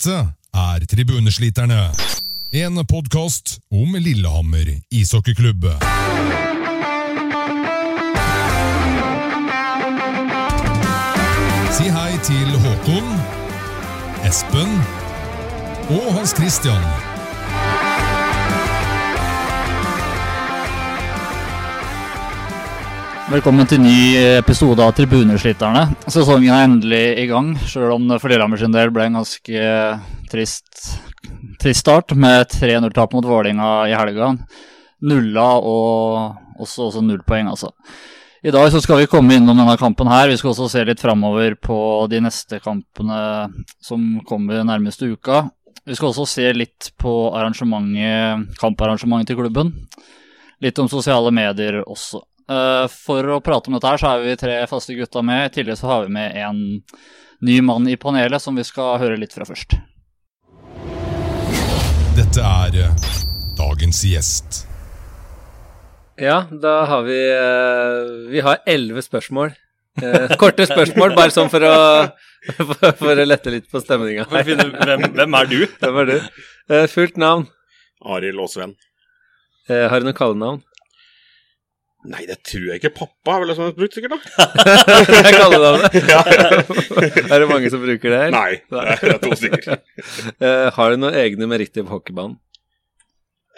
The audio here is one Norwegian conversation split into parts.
Dette er Tribunesliterne. En podkast om Lillehammer ishockeyklubb. Si hei til Håkon, Espen og Hans Christian. Velkommen til ny episode av Tribuneslitterne. Sesongen er endelig i gang, sjøl om det for Lillehammer sin del ble en ganske trist, trist start med 3-0-tap mot Vålinga i helga. Nulla og også, også null poeng, altså. I dag så skal vi komme innom denne kampen her. Vi skal også se litt framover på de neste kampene som kommer nærmeste uka. Vi skal også se litt på arrangementet, kamparrangementet til klubben. Litt om sosiale medier også. Uh, for å prate om dette her, så er vi tre faste gutta med. I tillegg så har vi med en ny mann i panelet som vi skal høre litt fra først. Dette er eh, dagens gjest. Ja, da har vi uh, Vi har elleve spørsmål. Korte spørsmål, bare sånn for å, for, for å lette litt på stemninga. Hvem, hvem er du? Hvem er du? fullt navn. Arild og har du noe kallenavn? Nei, det tror jeg ikke. Pappa er vel har brukt, sikkert, da. jeg kaller det det. ja, ja. er det mange som bruker det her? Nei, det er to stykker. uh, har du noen egne meritter på hockeybanen?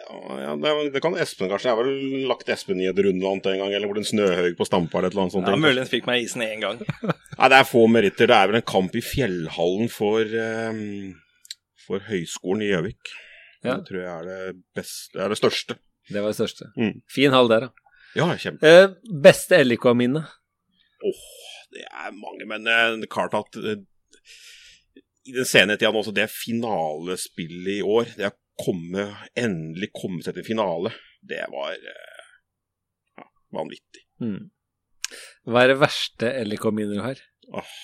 Ja, ja det, det, kan Espen kanskje. Jeg har vel lagt Espen i et rundvann en gang, eller hvor det er en snøhaug på stampa eller et eller annet sånt. Ja, muligens fikk meg isen én gang. Nei, det er få meritter. Det er vel en kamp i fjellhallen for, um, for Høgskolen i Gjøvik. Ja. Det tror jeg er det beste, er det største. Det var det største. Mm. Fin hall der, da. Ja, kjempe. Eh, beste LIK-minne? Åh, oh, det er mange, men eh, det klart at uh, i den senere tida også, det finalespillet i år, det å komme, endelig komme seg til finale, det var uh, ja, vanvittig. Mm. Hva er det verste LIK-minnet du har? Oh,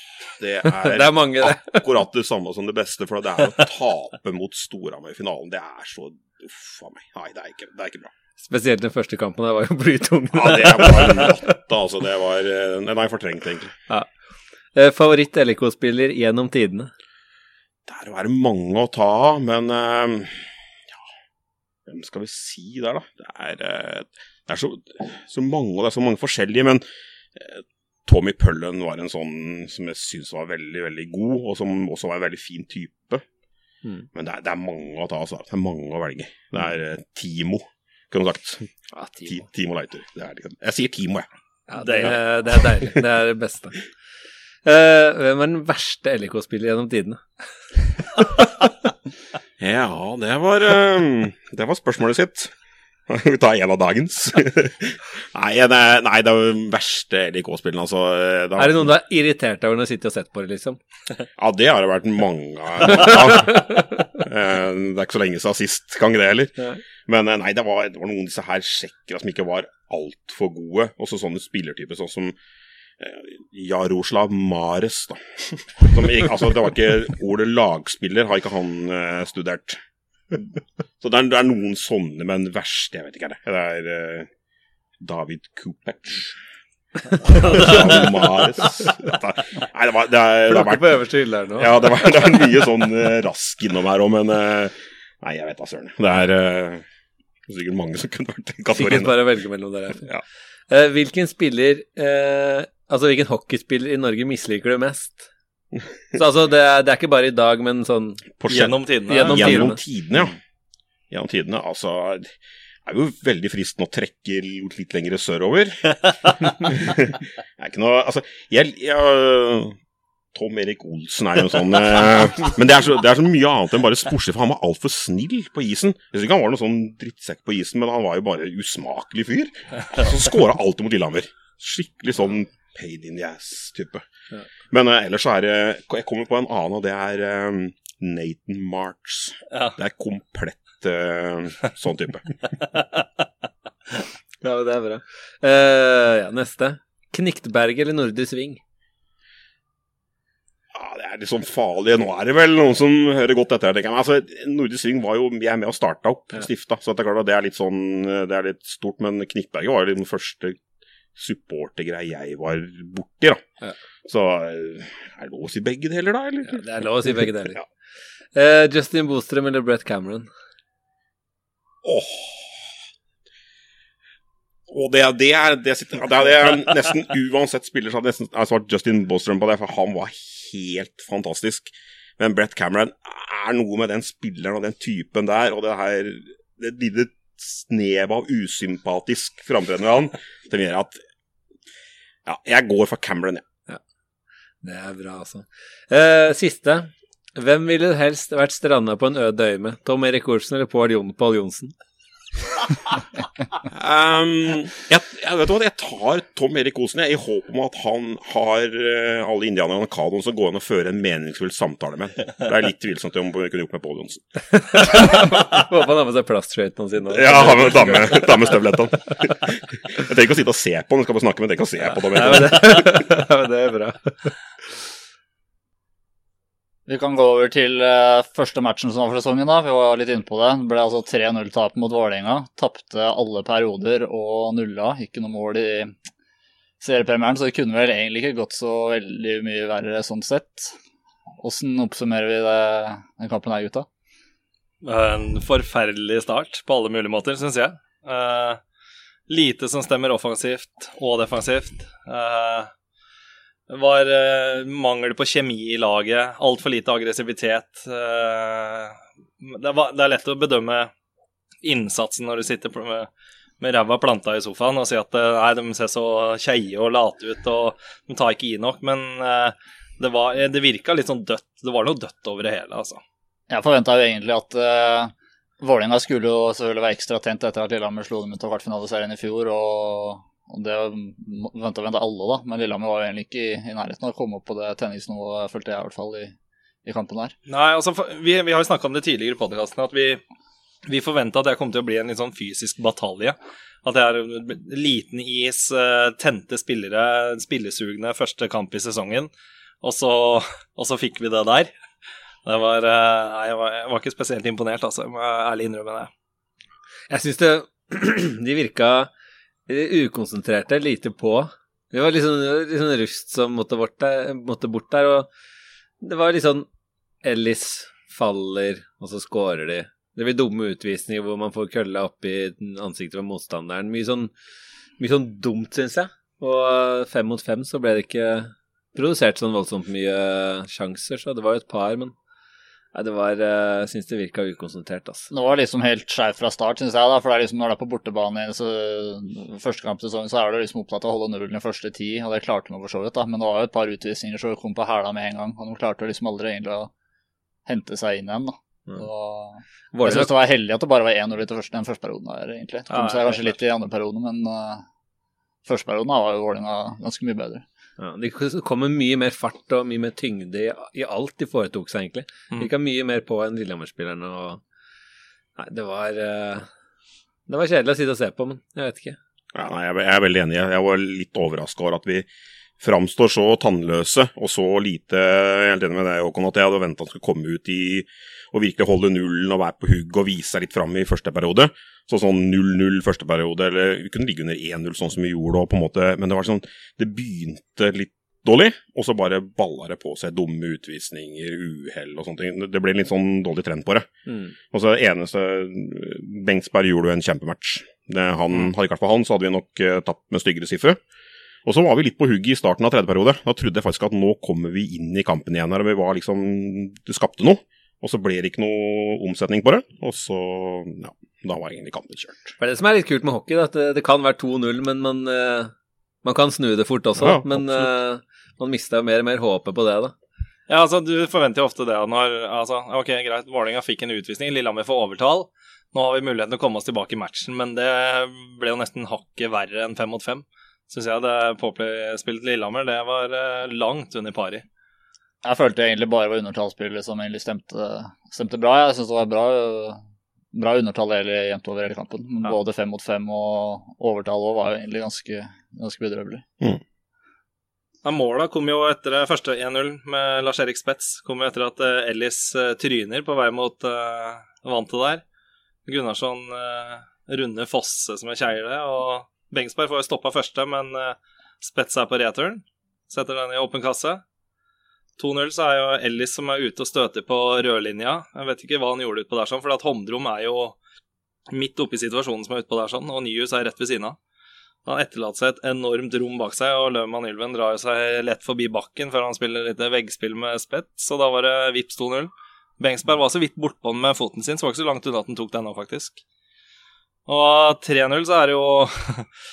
det er, det er mange, det. akkurat det samme som det beste, for det er å tape mot Storhamar i finalen. Det er så Uff a meg. Nei, det er, ikke, det er ikke bra. Spesielt den første kampen, det var jo blytung. Ja, det var natta, altså. Det var Den er fortrengt, egentlig. Ja. Eh, Favoritt-LK-spiller gjennom tidene? Der er det mange å ta av, men uh, ja Hvem skal vi si der, da? Det er, det er så, så, mange, og det er så mange forskjellige, men Tommy Pøllen var en sånn som jeg syns var veldig, veldig god, og som også var en veldig fin type. Mm. Men det er, det er, mange å ta, altså. Det er mange å velge. Det er Timo kunne sagt. Ja, Timo. Timo Leiter. Jeg sier Timo, jeg. Ja, det, er, det er deilig. Det er det beste. Uh, hvem er den verste LIK-spiller gjennom tidene? ja, det var, uh, det var spørsmålet sitt. Vi tar en av dagens. nei, det, nei, det er jo den verste LIK-spilleren, altså. Det har... Er det noen du har irritert deg over når du sitter og sett på det, liksom? ja, det har det vært mange av. det er ikke så lenge siden sist gang, det heller. Men nei, det var, det var, noen av disse her sjekkere som ikke var altfor gode. Også sånne spillertyper sånn som eh, Jaroslav Mares, da. Som, altså, det var ikke ordet lagspiller, har ikke han eh, studert. Så det er, det er, noen sånne, men verste, jeg vet ikke, er det. Det er uh, David Kupec. Mares Nei, det var det, er, det har vært på øverste hylle her nå. Ja, det, var, det er mye sånn uh, rask innom her òg, men uh, Nei, jeg vet da søren. Det er uh, sikkert mange som kunne vært kategorien. Sikkert bare velge mellom dere. Ja. hvilken spiller Altså hvilken hockeyspiller i Norge misliker du mest? Så altså, det er, det er, ikke bare i dag, men sånn Gjennom tidene. Gjennom, gjennom tidene, ja. Gjennom tidene, altså Det er jo veldig fristende å trekke litt lenger sørover. det er ikke noe Altså, jeg, jeg Tom Erik Olsen er jo sånn eh, Men det er, så, det er, så, mye annet enn bare sportslig, for han var altfor snill på isen. Jeg synes ikke han var noen sånn drittsekk på isen, men han var jo bare usmakelig fyr. Så skåra alltid mot Lillehammer. Skikkelig sånn paid in the ass-type. Men uh, ellers så er det Jeg kommer på en annen, og det er um, Nathan Marks. Det er komplett uh, sånn type. ja, det er bra. Uh, ja, neste. Kniktberg eller Nordre Sving? Ja, det er litt sånn farlig. Nå er det vel noen som hører godt etter. tenker jeg. Altså, Nordisk Sving var jo jeg er med og starta opp, ja. stifta, så det er klart at det er litt sånn Det er litt stort. Men Knittberget var jo den første supportergreia jeg var borti, da. Ja. Så er det lov å si begge deler, da? Eller? Ja, det er lov å si begge deler. ja. uh, Justin Bostrøm eller Brett Cameron? Åh. Og det, det, er, det, sitter, det, er, det er nesten uansett spiller så hadde jeg nesten jeg svart Justin Bostrøm på det, for han var helt fantastisk. Men Brett Cameron er noe med den spilleren og den typen der, og det her det lille snev av usympatisk framtreden ved han, det gjør at Ja, jeg går for Cameron, jeg. Det er bra, altså. Eh, siste. Hvem ville helst vært stranda på en øde øy med? Tom Erik Olsen eller Pål Jon Pål Johnsen? Um, jeg, jeg, vet du hva, jeg tar Tom Erik Osen jeg, i håp om at han har uh, alle indianerne og kadoen som går an å føre en meningsfull samtale med. Det er litt tvilsomt om vi kunne gjort med Pål Johnsen. Håper han har med seg plastskøytene sine. Ja, han med dame, damestøvlettene. Jeg trenger ikke å sitte og se på han, jeg skal bare snakke med deg og se på. Ja, det, det er bra. Vi kan gå over til uh, første matchen som var for sesongen. da. Vi var litt inne på det. Det ble altså 3-0-tap mot Vålerenga. Tapte alle perioder og nulla. Ikke noe mål i seriepremieren, så det kunne vel egentlig ikke gått så veldig mye verre sånn sett. Åssen oppsummerer vi det, den kampen her, gutta? En forferdelig start på alle mulige måter, syns jeg. Uh, lite som stemmer offensivt og defensivt. Eh, det var eh, mangel på kjemi i laget, altfor lite aggressivitet. Eh, det, er lett å bedømme innsatsen når du sitter med, med ræva planta i sofaen og si at eh, nei, de ser så keie og late ut og de tar ikke i nok. Men det, var, det virka litt sånn dødt. Det var noe dødt over det hele, altså. Jeg forventa jo egentlig at Vålerenga skulle jo selvfølgelig være ekstra tent etter at Lillehammer slo dem ut av kvartfinaleserien i fjor. og og det venta venta alle, da. Men Lillehammer var jo egentlig ikke i, i, nærheten av å komme opp på det tennisnivået, følte jeg i hvert fall, i, i kampen der. Nei, altså, vi, vi har jo snakka om det tidligere i podkasten, at vi, vi forventa at det kom til å bli en litt sånn fysisk batalje. At det er liten is, eh, tente spillere, spillesugne første kamp i sesongen. Og så, og så fikk vi det der. Det var, eh, nei, jeg, var, jeg var ikke spesielt imponert, altså. Jeg må ærlig innrømme det. Jeg syns det De virka ukonsentrerte, lite på. Det var liksom, liksom Rust som måtte bort, der, måtte bort der, og det var litt sånn Ellis faller, og så scorer de. Det blir dumme utvisninger hvor man får kølla opp i ansiktet på motstanderen. Mye sånn, mye sånn dumt, syns jeg. Og fem mot fem så ble det ikke produsert sånn voldsomt mye sjanser, så det var jo et par, men Nei, det var Jeg uh, syns det virka ukonsentrert, altså. Det var liksom helt skjevt fra start, syns jeg, da. For det er liksom når det er på bortebane så første kamp sesongen, så er du liksom opptatt av å holde nullen i første ti, og det klarte man for så vidt, da. Men det var jo et par utvisninger så kom på hæla med en gang, og de klarte liksom aldri egentlig å hente seg inn igjen, da. Mm. Og jeg syns det var heldig at det bare var 1-0 i første, den første perioden der, egentlig. Det kom seg kanskje litt i andre periode, men uh, første perioden var jo Vålerenga ganske mye bedre. Ja, det kommer mye mer fart og mye mer tyngde i, i alt de foretok seg, egentlig. Mm. Kan mye mer på enn Lillehammer-spillerne. og Nei, det var uh, Det var kjedelig å sitte og se på, men jeg vet ikke. Ja, nei, jeg, er veldig enig. Jeg var litt overraska over at vi framstår så tannløse og så lite Jeg er helt enig med deg, Håkon, at jeg hadde venta han skulle komme ut i og virkelig holde nullen og være på hugg og vise seg litt fram i første periode. Så sånn 0-0 første periode, eller vi kunne ligge under 1-0 sånn som vi gjorde, da, på en måte, men det var sånn Det begynte litt dårlig, og så bare balla det på seg dumme utvisninger, uhell og sånne ting. Det ble litt sånn dårlig trend på det. Mm. Og så det eneste Bengsberg gjorde jo en kjempematch. Det, han, mm. Hadde ikke vært for han, så hadde vi nok uh, tapt med styggere sifre. Og så var vi litt på hugget i starten av tredje periode. Da trodde jeg faktisk at nå kommer vi inn i kampen igjen her. og vi var liksom, Det skapte noe. Og så ble det ikke noe omsetning på det. Og så, ja, da var egentlig kampen kjørt. Det er det som er litt kult med hockey, at det, det kan være 2-0, men man, uh, man, kan snu det fort også. Ja, men uh, man mister mer og mer håpet på det, da. Ja, altså, du forventer jo ofte det når altså, Ok, greit, Vålerenga fikk en utvisning, Lillehammer får overtall. Nå har vi muligheten til å komme oss tilbake i matchen, men det ble jo nesten hakket verre enn fem mot fem. Syns jeg det Poplay-spillet til Lillehammer, det var uh, langt under pari. Jeg følte egentlig bare var undertallsspillet som egentlig stemte, stemte bra. Jeg syns det var bra, bra undertall hele, jevnt over hele kampen. Ja. Både fem mot fem og overtall var jo egentlig ganske, ganske bedrøvelig. Mm. Ja, måla kom jo etter det første 1-0 med Lars-Erik Spets. Kom jo etter at eh, Ellis uh, tryner på vei mot uh, vantet der. Gunnarsson uh, runder Fosse som en kjegle, og Bengsberg får stoppa første, men uh, Spets er på returen. Setter den i åpen kasse. 2-0 så er jo Ellis som er ute og støter på rødlinja. Jeg vet ikke hva han gjorde utpå der, sånn, for at Homdrom er jo midt oppe i situasjonen som er utpå der, sånn, og Nyhus er rett ved siden av. Han etterlater seg et enormt rom bak seg, og Løvmann Ylven drar jo seg lett forbi bakken før han spiller litt veggspill med spett, så da var det vips 2-0. Bengsberg var så vidt bortpå den med foten sin, så var ikke så langt unna at han tok den nå, faktisk. Og 3-0 så er det jo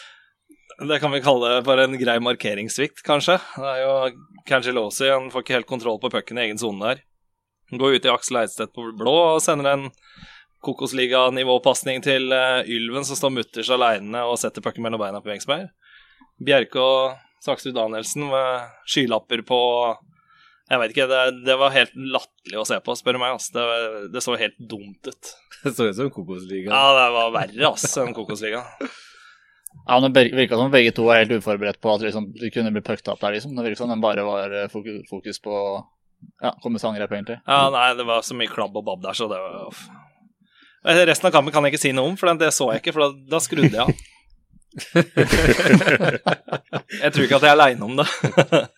Det kan vi kalle det for en grei markeringssvikt, kanskje. Det er jo Cangelosi, han får ikke helt kontroll på pucken i egen sone der. Han går ut i Aksel Eidstedt på blå og sender en Kokosliga-nivåpasning til uh, Ylven, som står mutters aleine og setter pucken mellom beina på Wengsberg. Bjerke og Saksrud Danielsen med skylapper på Jeg vet ikke, det, det var helt latterlig å se på, spør du meg. Altså. Det, det, så helt dumt ut. Det så ut som Kokosliga. Ja, det var verre ass, enn Kokosliga. Ja, men Det virka som begge to var helt uforberedt på at liksom, de kunne bli pucka opp der. liksom. Det virka som den bare var eh, fokus, fokus på ja, komme til angrep, egentlig. Ja, nei, det var så mye klabb og babb der, så det var off. Resten av kampen kan jeg ikke si noe om, for det så jeg ikke, for da, da skrudde jeg av. jeg tror ikke at jeg er aleine om det.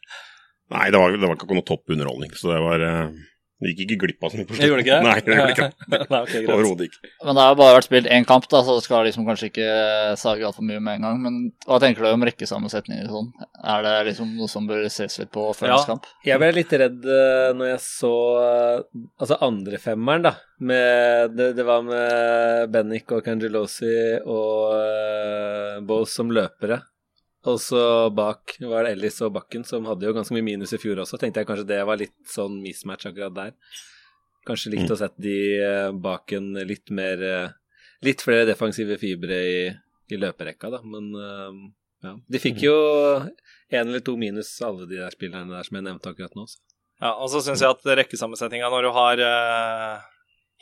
Nei, det var, det var ikke noe topp underholdning, så det var Vi gikk ikke glipp av så mye på slutten. gjorde ikke det? Nei, det gjorde ikke. det. okay. Overhodet ikke. Men det har jo bare vært spilt én kamp, da, så det skal liksom kanskje ikke sage altfor mye med en gang. Men hva tenker du om rekkesammensetninger og sånn? Er det liksom noe som bør ses litt på før Ja. kamp? Jeg ble litt redd uh, når jeg så uh, altså andre femmeren, da. Med, det, det var med Bennik og Kangelosi og uh, Bose som løpere. Og så bak var det Ellis og Bakken, som hadde jo ganske mye minus i fjor også. Tenkte jeg kanskje det var litt sånn mismatch akkurat der. Kanskje likt å sette de uh, bak en litt mer uh, Litt flere defensive fibre i, i løperekka, da. Men uh, ja. De fikk jo én eller to minus, alle de der spillerne der som jeg nevnte akkurat nå. Så. Ja, og så syns jeg at rekkesammensetninga, når du har eh,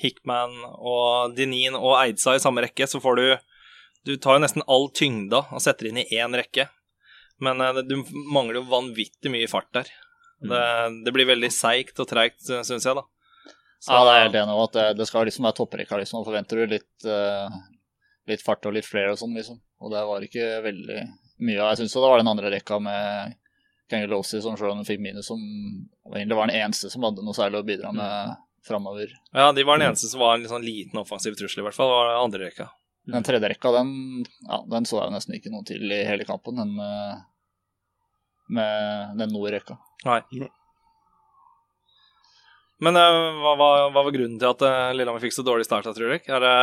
Hickman og Denin og Eidsa i samme rekke, så får du Du tar jo nesten all tyngda og setter inn i én rekke. Men eh, du mangler jo vanvittig mye fart der. Det, det blir veldig seigt og treigt, syns jeg, da. Så- Ja, det er helt enig om at det, det skal liksom være topprekka, liksom. Og forventer du litt, uh, litt fart og litt flere og sånn, liksom. Og det var ikke veldig mye av Jeg syns det var den andre rekka med Kangelosi som selv om hun fikk minus, som egentlig var den eneste som hadde noe særlig å bidra med framover. Ja, de var den eneste som var en sånn liten offensiv trussel, i hvert fall. var andre rekka. Den tredje rekka, den, ja, den så jeg jo nesten ikke noe til i hele kampen, den med, med den nord-rekka. Nei. Men eh, hva, hva, hva var grunnen til at eh, Lillehammer fikk så dårlig start, tror jeg? Er det,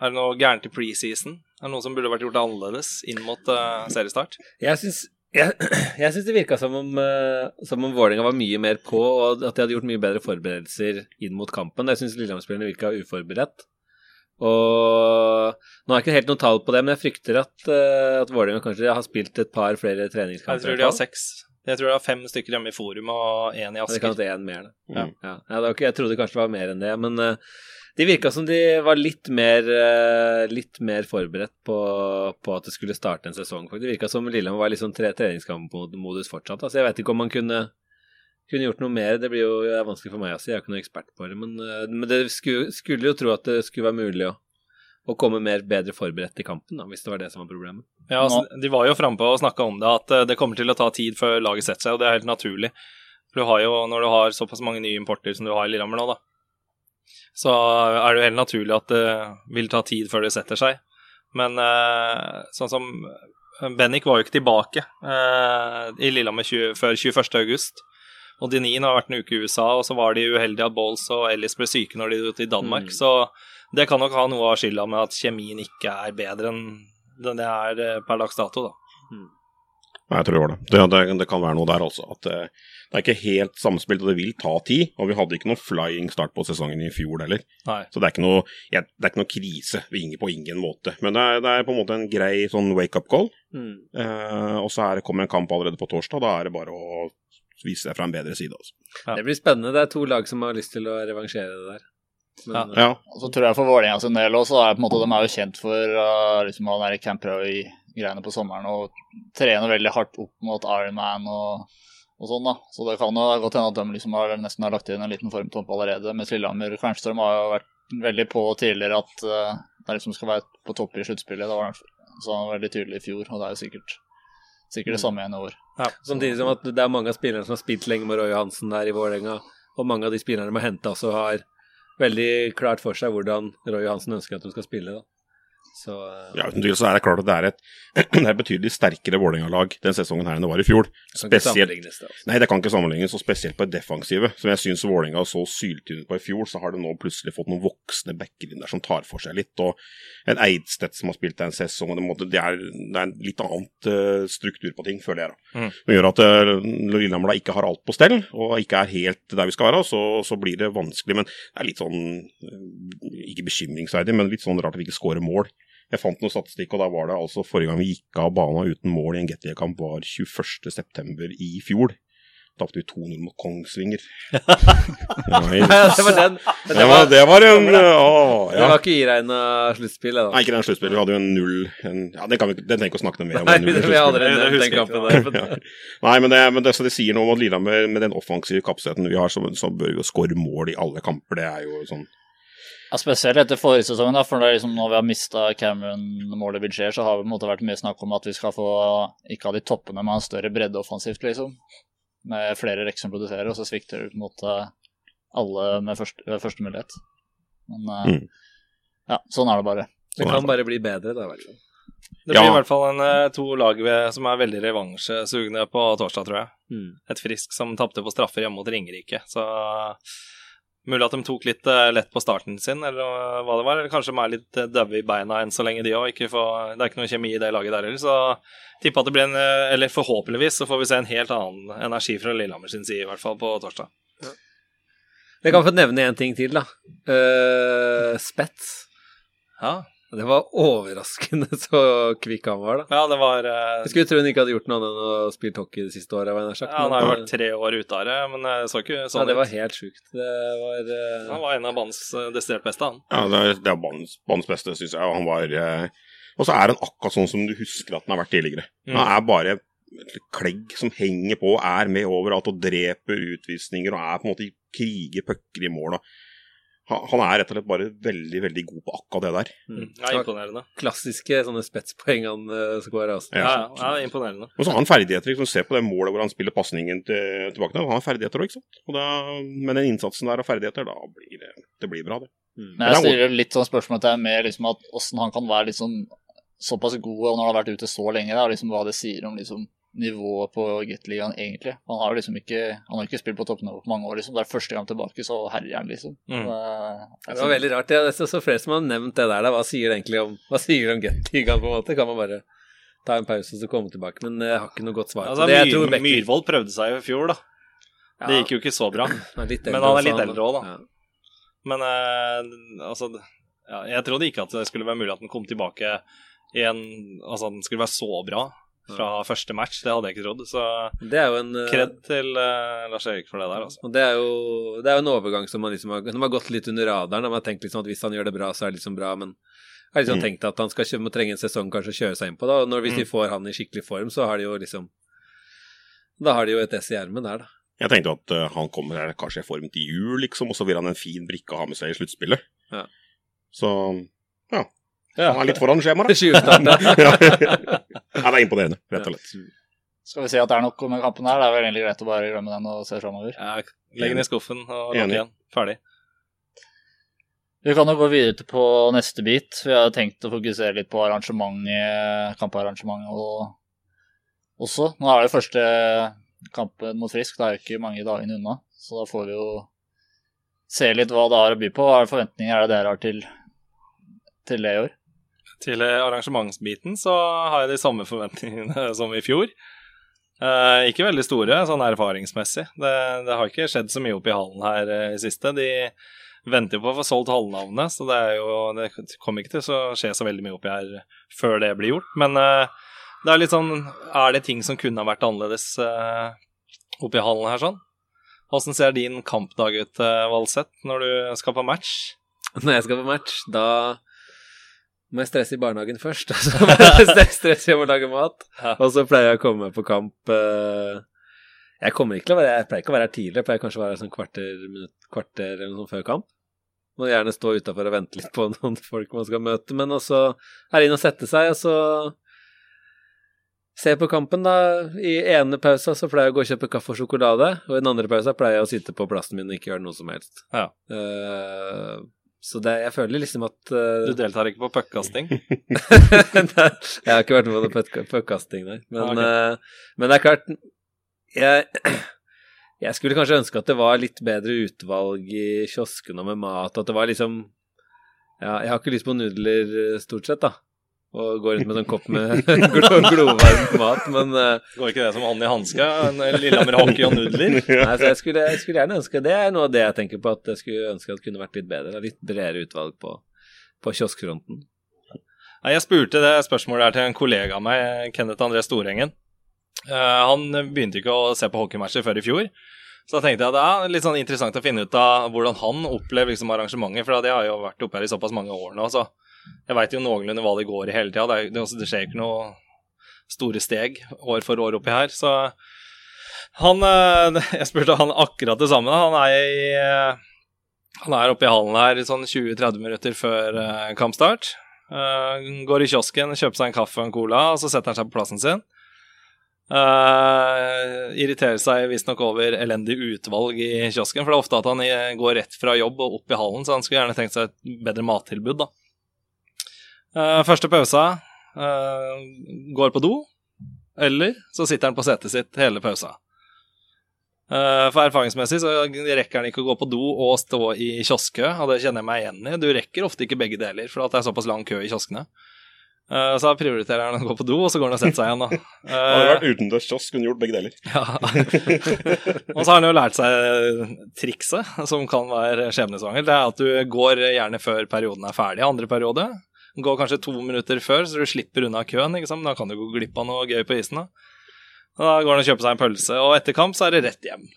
er det noe gærent i preseason? Er det noe som burde vært gjort annerledes inn mot uh, seriestart? Jeg syns jeg, jeg syns det virka som om, uh, som om Vålerenga var mye mer på, og at de hadde gjort mye bedre forberedelser inn mot kampen. Jeg syns Lillehammer-spillerne virka uforberedt. Og nå har jeg ikke helt noe tall på det, men jeg frykter at, uh, at Vålerenga kanskje har spilt et par flere treningskamper. Jeg tror de har seks. Jeg tror de har fem stykker hjemme i Forum og én i Det kan Asker. være én mer, da. Ja. Ja. Ja, det ikke, jeg trodde kanskje det var mer enn det, men uh, de virka som de var litt mer, uh, litt mer forberedt på, på at det skulle starte en sesong. Det virka som Lillehammer var litt sånn tre treningskampmodus fortsatt. Altså, jeg vet ikke om man kunne, kunne gjort noe mer. Det blir jo det er vanskelig for meg å si, jeg er ikke noen ekspert på det. Men, eh, men det skulle, skulle jo tro at det skulle være mulig å, å komme mer bedre forberedt i kampen, da, hvis det var det som var problemet. Ja, altså, de var jo frampå og snakka om det, at eh, det kommer til å ta tid før laget setter seg, og det er helt naturlig. Du har jo, når du har såpass mange nye importer som du har i Lillehammer nå, da, så er det jo helt naturlig at det vil ta tid før det setter seg. Men eh, sånn som Bennik var jo ikke tilbake eh, i Lillehammer 20, før 21. august. Og Dinin har vært en uke i USA, og så var de uheldige at Bowles og Ellis ble syke når de dro til Danmark. Mm. Så det kan nok ha noe av skylda med at kjemien ikke er bedre enn den det er eh, per dags dato, da. Nei, jeg tror det var det. Det, det. det kan være noe der altså. At det, det er ikke helt samspilt, og det vil ta tid. Og vi hadde ikke noe flying start på sesongen i fjor heller. Nei. Så det er ikke noe, ja, det er ikke noe krise vi ingen- på ingen måte. Men det er, det er på en måte en grei sånn wake-up call. Eh, og så er kommer en kamp allerede på torsdag. Da er det bare å vise seg fra en bedre side. Også. Ja. Det blir spennende. Det er to lag som har lyst til å revansjere det der. Men, Ja. Ja, Og så tror jeg for Vålerenga sin del også, er på en måte, de er jo kjent for uh, liksom, å være Camp Roy-greiene på sommeren og trene veldig hardt opp mot Ironman og, og sånn, da. Så det kan jo godt hende at de liksom har, nesten har lagt inn en liten formtopp allerede. Mens Lillehammer de har jo vært veldig på tidligere at uh, det liksom skal være på topp i sluttspillet. Det var så var veldig tydelig i fjor, og det er jo sikkert sikkert det samme igjen i år. Samtidig som at det er mange av spillerne som har spilt lenge med Roy Johansen der i Vålerenga, og mange av de spillerne de har henta også, har veldig klart for seg hvordan Roy Johansen ønsker at de skal spille. da. Så uh, Ja, uten tvil så er det klart at det er et, det er et betydelig sterkere Vålerenga-lag den sesongen her enn det var i fjor. Spesielt det. Altså. Nei, det kan ikke sammenlignes, og spesielt på det defensive. Som jeg syns Vålerenga så syltynt på i fjor, så har det nå plutselig fått noen voksne backer inn der som tar for seg litt. Og en Eidstedt som har spilt en sesong, og det, måtte, det, er, det er en litt annet uh, struktur på ting, føler jeg. da. Mm. Det gjør at uh, Lillehammer da ikke har alt på stell, og ikke er helt der vi skal være, så, så blir det vanskelig. Men det er litt sånn, eh, ikke bekymringsverdig, men litt sånn rart at vi ikke skårer mål. Jeg fant noe statistikk, og da var det altså forrige gang vi gikk av banen uten mål i en Gatelier-kamp, var 21.9. i fjor. Tapte vi 2-0 mot Kongsvinger. Nei, det var den. Det var, det var en å, det var ikke iregna sluttspill, det Nei, ikke den sluttspillet. Vi hadde jo en null en, Ja, den kan vi, den trenger ikke å snakke noe mer om. Nei, den vi hadde den, den kampen der. Ja. Nei, men det, men det, så det sier noe om at Lillehammer, med den offensive kapasiteten vi har, så, så bør vi jo skåre mål i alle kamper. Det er jo sånn Ja, spesielt etter forrige sesong, da, for det er liksom når vi har mista Cameron-målet Vilcher, så har det på en måte vært mye snakk om at vi skal få ikke ha de toppene, men ha større bredde offensivt, liksom. Med flere rekker som produserer, og så svikter du på en måte alle med første, med første mulighet. Men eh, Mm. ja, sånn er det bare. Det kan bare bli bedre, da, i hvert fall. Det blir Ja. i hvert fall en, eh, to lag som er veldig revansjesugne på torsdag, tror jeg. Mm. Et Frisk som tapte på straffer hjemme mot Ringerike. Så mulig at de tok litt eh, lett på starten sin, eller eh, hva det var. Eller kanskje de er litt døve daue i beina enn så lenge, de òg. Det er ikke noe kjemi i det laget der heller. Så tipper at det blir en eh, Eller forhåpentligvis så får vi se en helt annen energi fra Lillehammer sin side, i hvert fall på torsdag. Jeg kan få nevne én ting til, da. Uh, Spett. Ja, Det var overraskende så kvikk han var, da. ja det var Uh... Jeg skulle tro hun ikke hadde gjort noe annet enn å spille hockey det siste året. ja, Han har jo eh, vært tre år ute av det, men jeg så ikke sånn ut. ja, det var helt sjukt. Det var eh, Han var en av banens eh, desidert beste, han. Ja, det er, det er banens, banens beste, syns jeg. Og han var uh... Og så er han akkurat sånn som du husker at han har vært tidligere. Mm. Han er bare klegg som henger på, er med overalt og dreper utvisninger og er på en måte i kriger pucker i mål. og Han, han er rett og slett bare veldig, veldig god på akkurat det der. mm. Ja, imponerende. klassiske sånne spetspoeng han uh, skåra. Altså. Ja. Ja, ja, imponerende. Og så har han ferdigheter. Liksom, se på det målet hvor han spiller pasningen til, tilbake der. Han har ferdigheter òg, ikke sant. Og da, med den innsatsen der og ferdigheter, da blir det, det blir bra, det. Mm. Men jeg stiller litt sånn spørsmål til deg med liksom at åssen han kan være liksom såpass god og når han har vært ute så lenge, da, liksom hva det sier om liksom nivået på Gateligaen egentlig. Han har liksom ikke Han har ikke spilt på toppnivå på mange år, liksom. Det er første gang tilbake, så herjer han, liksom. Mm. Det, Det var veldig rart. Ja, det er så, så flere som har nevnt det der. Da. Hva sier det egentlig om Hva sier det om Gateligaen, på en måte? Kan man bare ta en pause og så komme tilbake? Men jeg har ikke noe godt svar. Altså, det. Jeg Myhr, tror Becker- Myhrvold prøvde seg jo i fjor, da. Ja, Det gikk jo ikke så bra. han eldre, Men han er litt eldre også, da. Ja. Men eh, altså ja, Jeg trodde ikke at det skulle være mulig at den kom tilbake i en Altså at den skulle være så bra fra første match. Det hadde jeg ikke trodd. Så Det er jo en eh, kred til uh, Lars Erik for det der, altså. Og det er jo det er jo en overgang som man liksom har, som har gått litt under radaren. Man har tenkt liksom at hvis han gjør det bra, så er det liksom bra, men jeg har liksom Mm. tenkt at han skal må trenge en sesong kanskje å kjøre seg inn på. da, og når, Hvis de Mm. får han i skikkelig form, så har de jo liksom Da har de jo et ess i ermet der, da. Jeg tenkte at uh, han kommer her kanskje i form til jul, liksom, og så vil han en fin brikke å ha med seg i sluttspillet. Ja. Så ja. Han er litt foran skjemaet. da. Ja. ja, det er imponerende, rett og slett. skal vi si at det er nok med kampen her? Det er vel egentlig greit å bare glemme den og se framover. Ja, Legg den i skuffen og lukk igjen. Ferdig. Vi kan jo gå videre til på neste bit. Vi har tenkt å fokusere litt på arrangementet, kamparrangementet og også. Nå er det første kampen mot Frisk, det er jo ikke mange dagene unna. Så da får vi jo se litt hva det har å by på. Hva er forventninger er det dere har til, til det i år? Til eh, arrangementsbiten så har jeg de samme forventningene som i fjor. Eh, ikke veldig store, sånn erfaringsmessig. Det, det har ikke skjedd så mye oppi i hallen her eh, i siste. De venter jo på å få solgt hallnavnet, så det, det kommer ikke til å skje så veldig mye oppi her før det blir gjort. Men eh, det er litt sånn Er det ting som kunne ha vært annerledes uh, oppi hallen her, sånn? Åssen ser din kampdag ut, uh, Valseth, når du skal på match? Når jeg skal på match, da må jeg stresse i barnehagen først. Og så må jeg stresse hjem og lage mat. Og så pleier jeg å komme meg på kamp eh, Jeg kommer ikke til å være Jeg pleier ikke å være her tidlig. Jeg pleier kanskje å være her sånn kvarter, kvarter eller noe sånt før kamp. Må gjerne stå utafor og vente litt på noen folk man skal møte. Men også er inn og sette seg, og så ser på kampen, da. I ene pausa så pleier jeg å gå og kjøpe kaffe og sjokolade, og i den andre pausa pleier jeg å sitte på plassen min og ikke gjøre noe som helst. Ja. Eh, så det, jeg føler liksom at uh... Du deltar ikke på puckkasting? Jeg har ikke vært med på puck- puckkasting, nei. Men, okay. ok. eh, men det er klart jeg, jeg skulle kanskje ønske at det var litt bedre utvalg i kioskene med mat. At det var liksom Ja, jeg har ikke lyst på nudler, eh, stort sett, da. Og går rundt med en kopp med glovarm mat, men uh, Går ikke det som hånd i hanske? En Lillehammer hockey og nudler? Nei, så jeg skulle, jeg skulle gjerne ønske Det er noe av det jeg tenker på, at jeg skulle ønske at det kunne vært litt bedre. Litt bredere utvalg på, på kioskfronten. Nei, Jeg spurte det spørsmålet her til en kollega av meg, Kenneth André Storengen. Uh, han begynte ikke å se på hockeymatcher før i fjor. Så da tenkte jeg at det er litt sånn interessant å finne ut av hvordan han opplever liksom arrangementet. For det har jo vært oppe her i såpass mange år nå, så jeg veit jo noenlunde hva det går i hele tida. Det, det, det skjer ikke noe store steg år for år oppi her. Så han eh, Jeg spurte han akkurat det samme. Han er i eh, han er oppe i hallen her sånn 20-30 minutter før eh, kampstart. Går i kiosken, kjøper seg en kaffe og en cola, og så setter han seg på plassen sin. Uh, irriterer seg visstnok over elendig utvalg i kiosken, for det er ofte at han går rett fra jobb og opp i hallen, så han skulle gjerne tenkt seg et bedre mattilbud, da. Eh, første pausa uh, går på do, eller så sitter han på setet sitt hele pausa. Uh, for erfaringsmessig så rekker han ikke å gå på do og stå i kioskø, og det kjenner jeg meg igjen i. Du rekker ofte ikke begge deler, for at det er såpass lang kø i kioskene. Uh, så da prioriterer han å gå på do, og så går han og setter seg igjen, da. Hadde det Eh, vært utendørs kiosk, kunne gjort begge deler. ja. og så har han jo lært seg trikset, som kan være skjebnesvanger. Det er at du går gjerne før perioden er ferdig, andre periode. Går kanskje to minutter før, så du slipper unna køen. Da kan du gå glipp av noe gøy på isen. Da, da går han og kjøper seg en pølse, og etter kamp så er det rett hjem.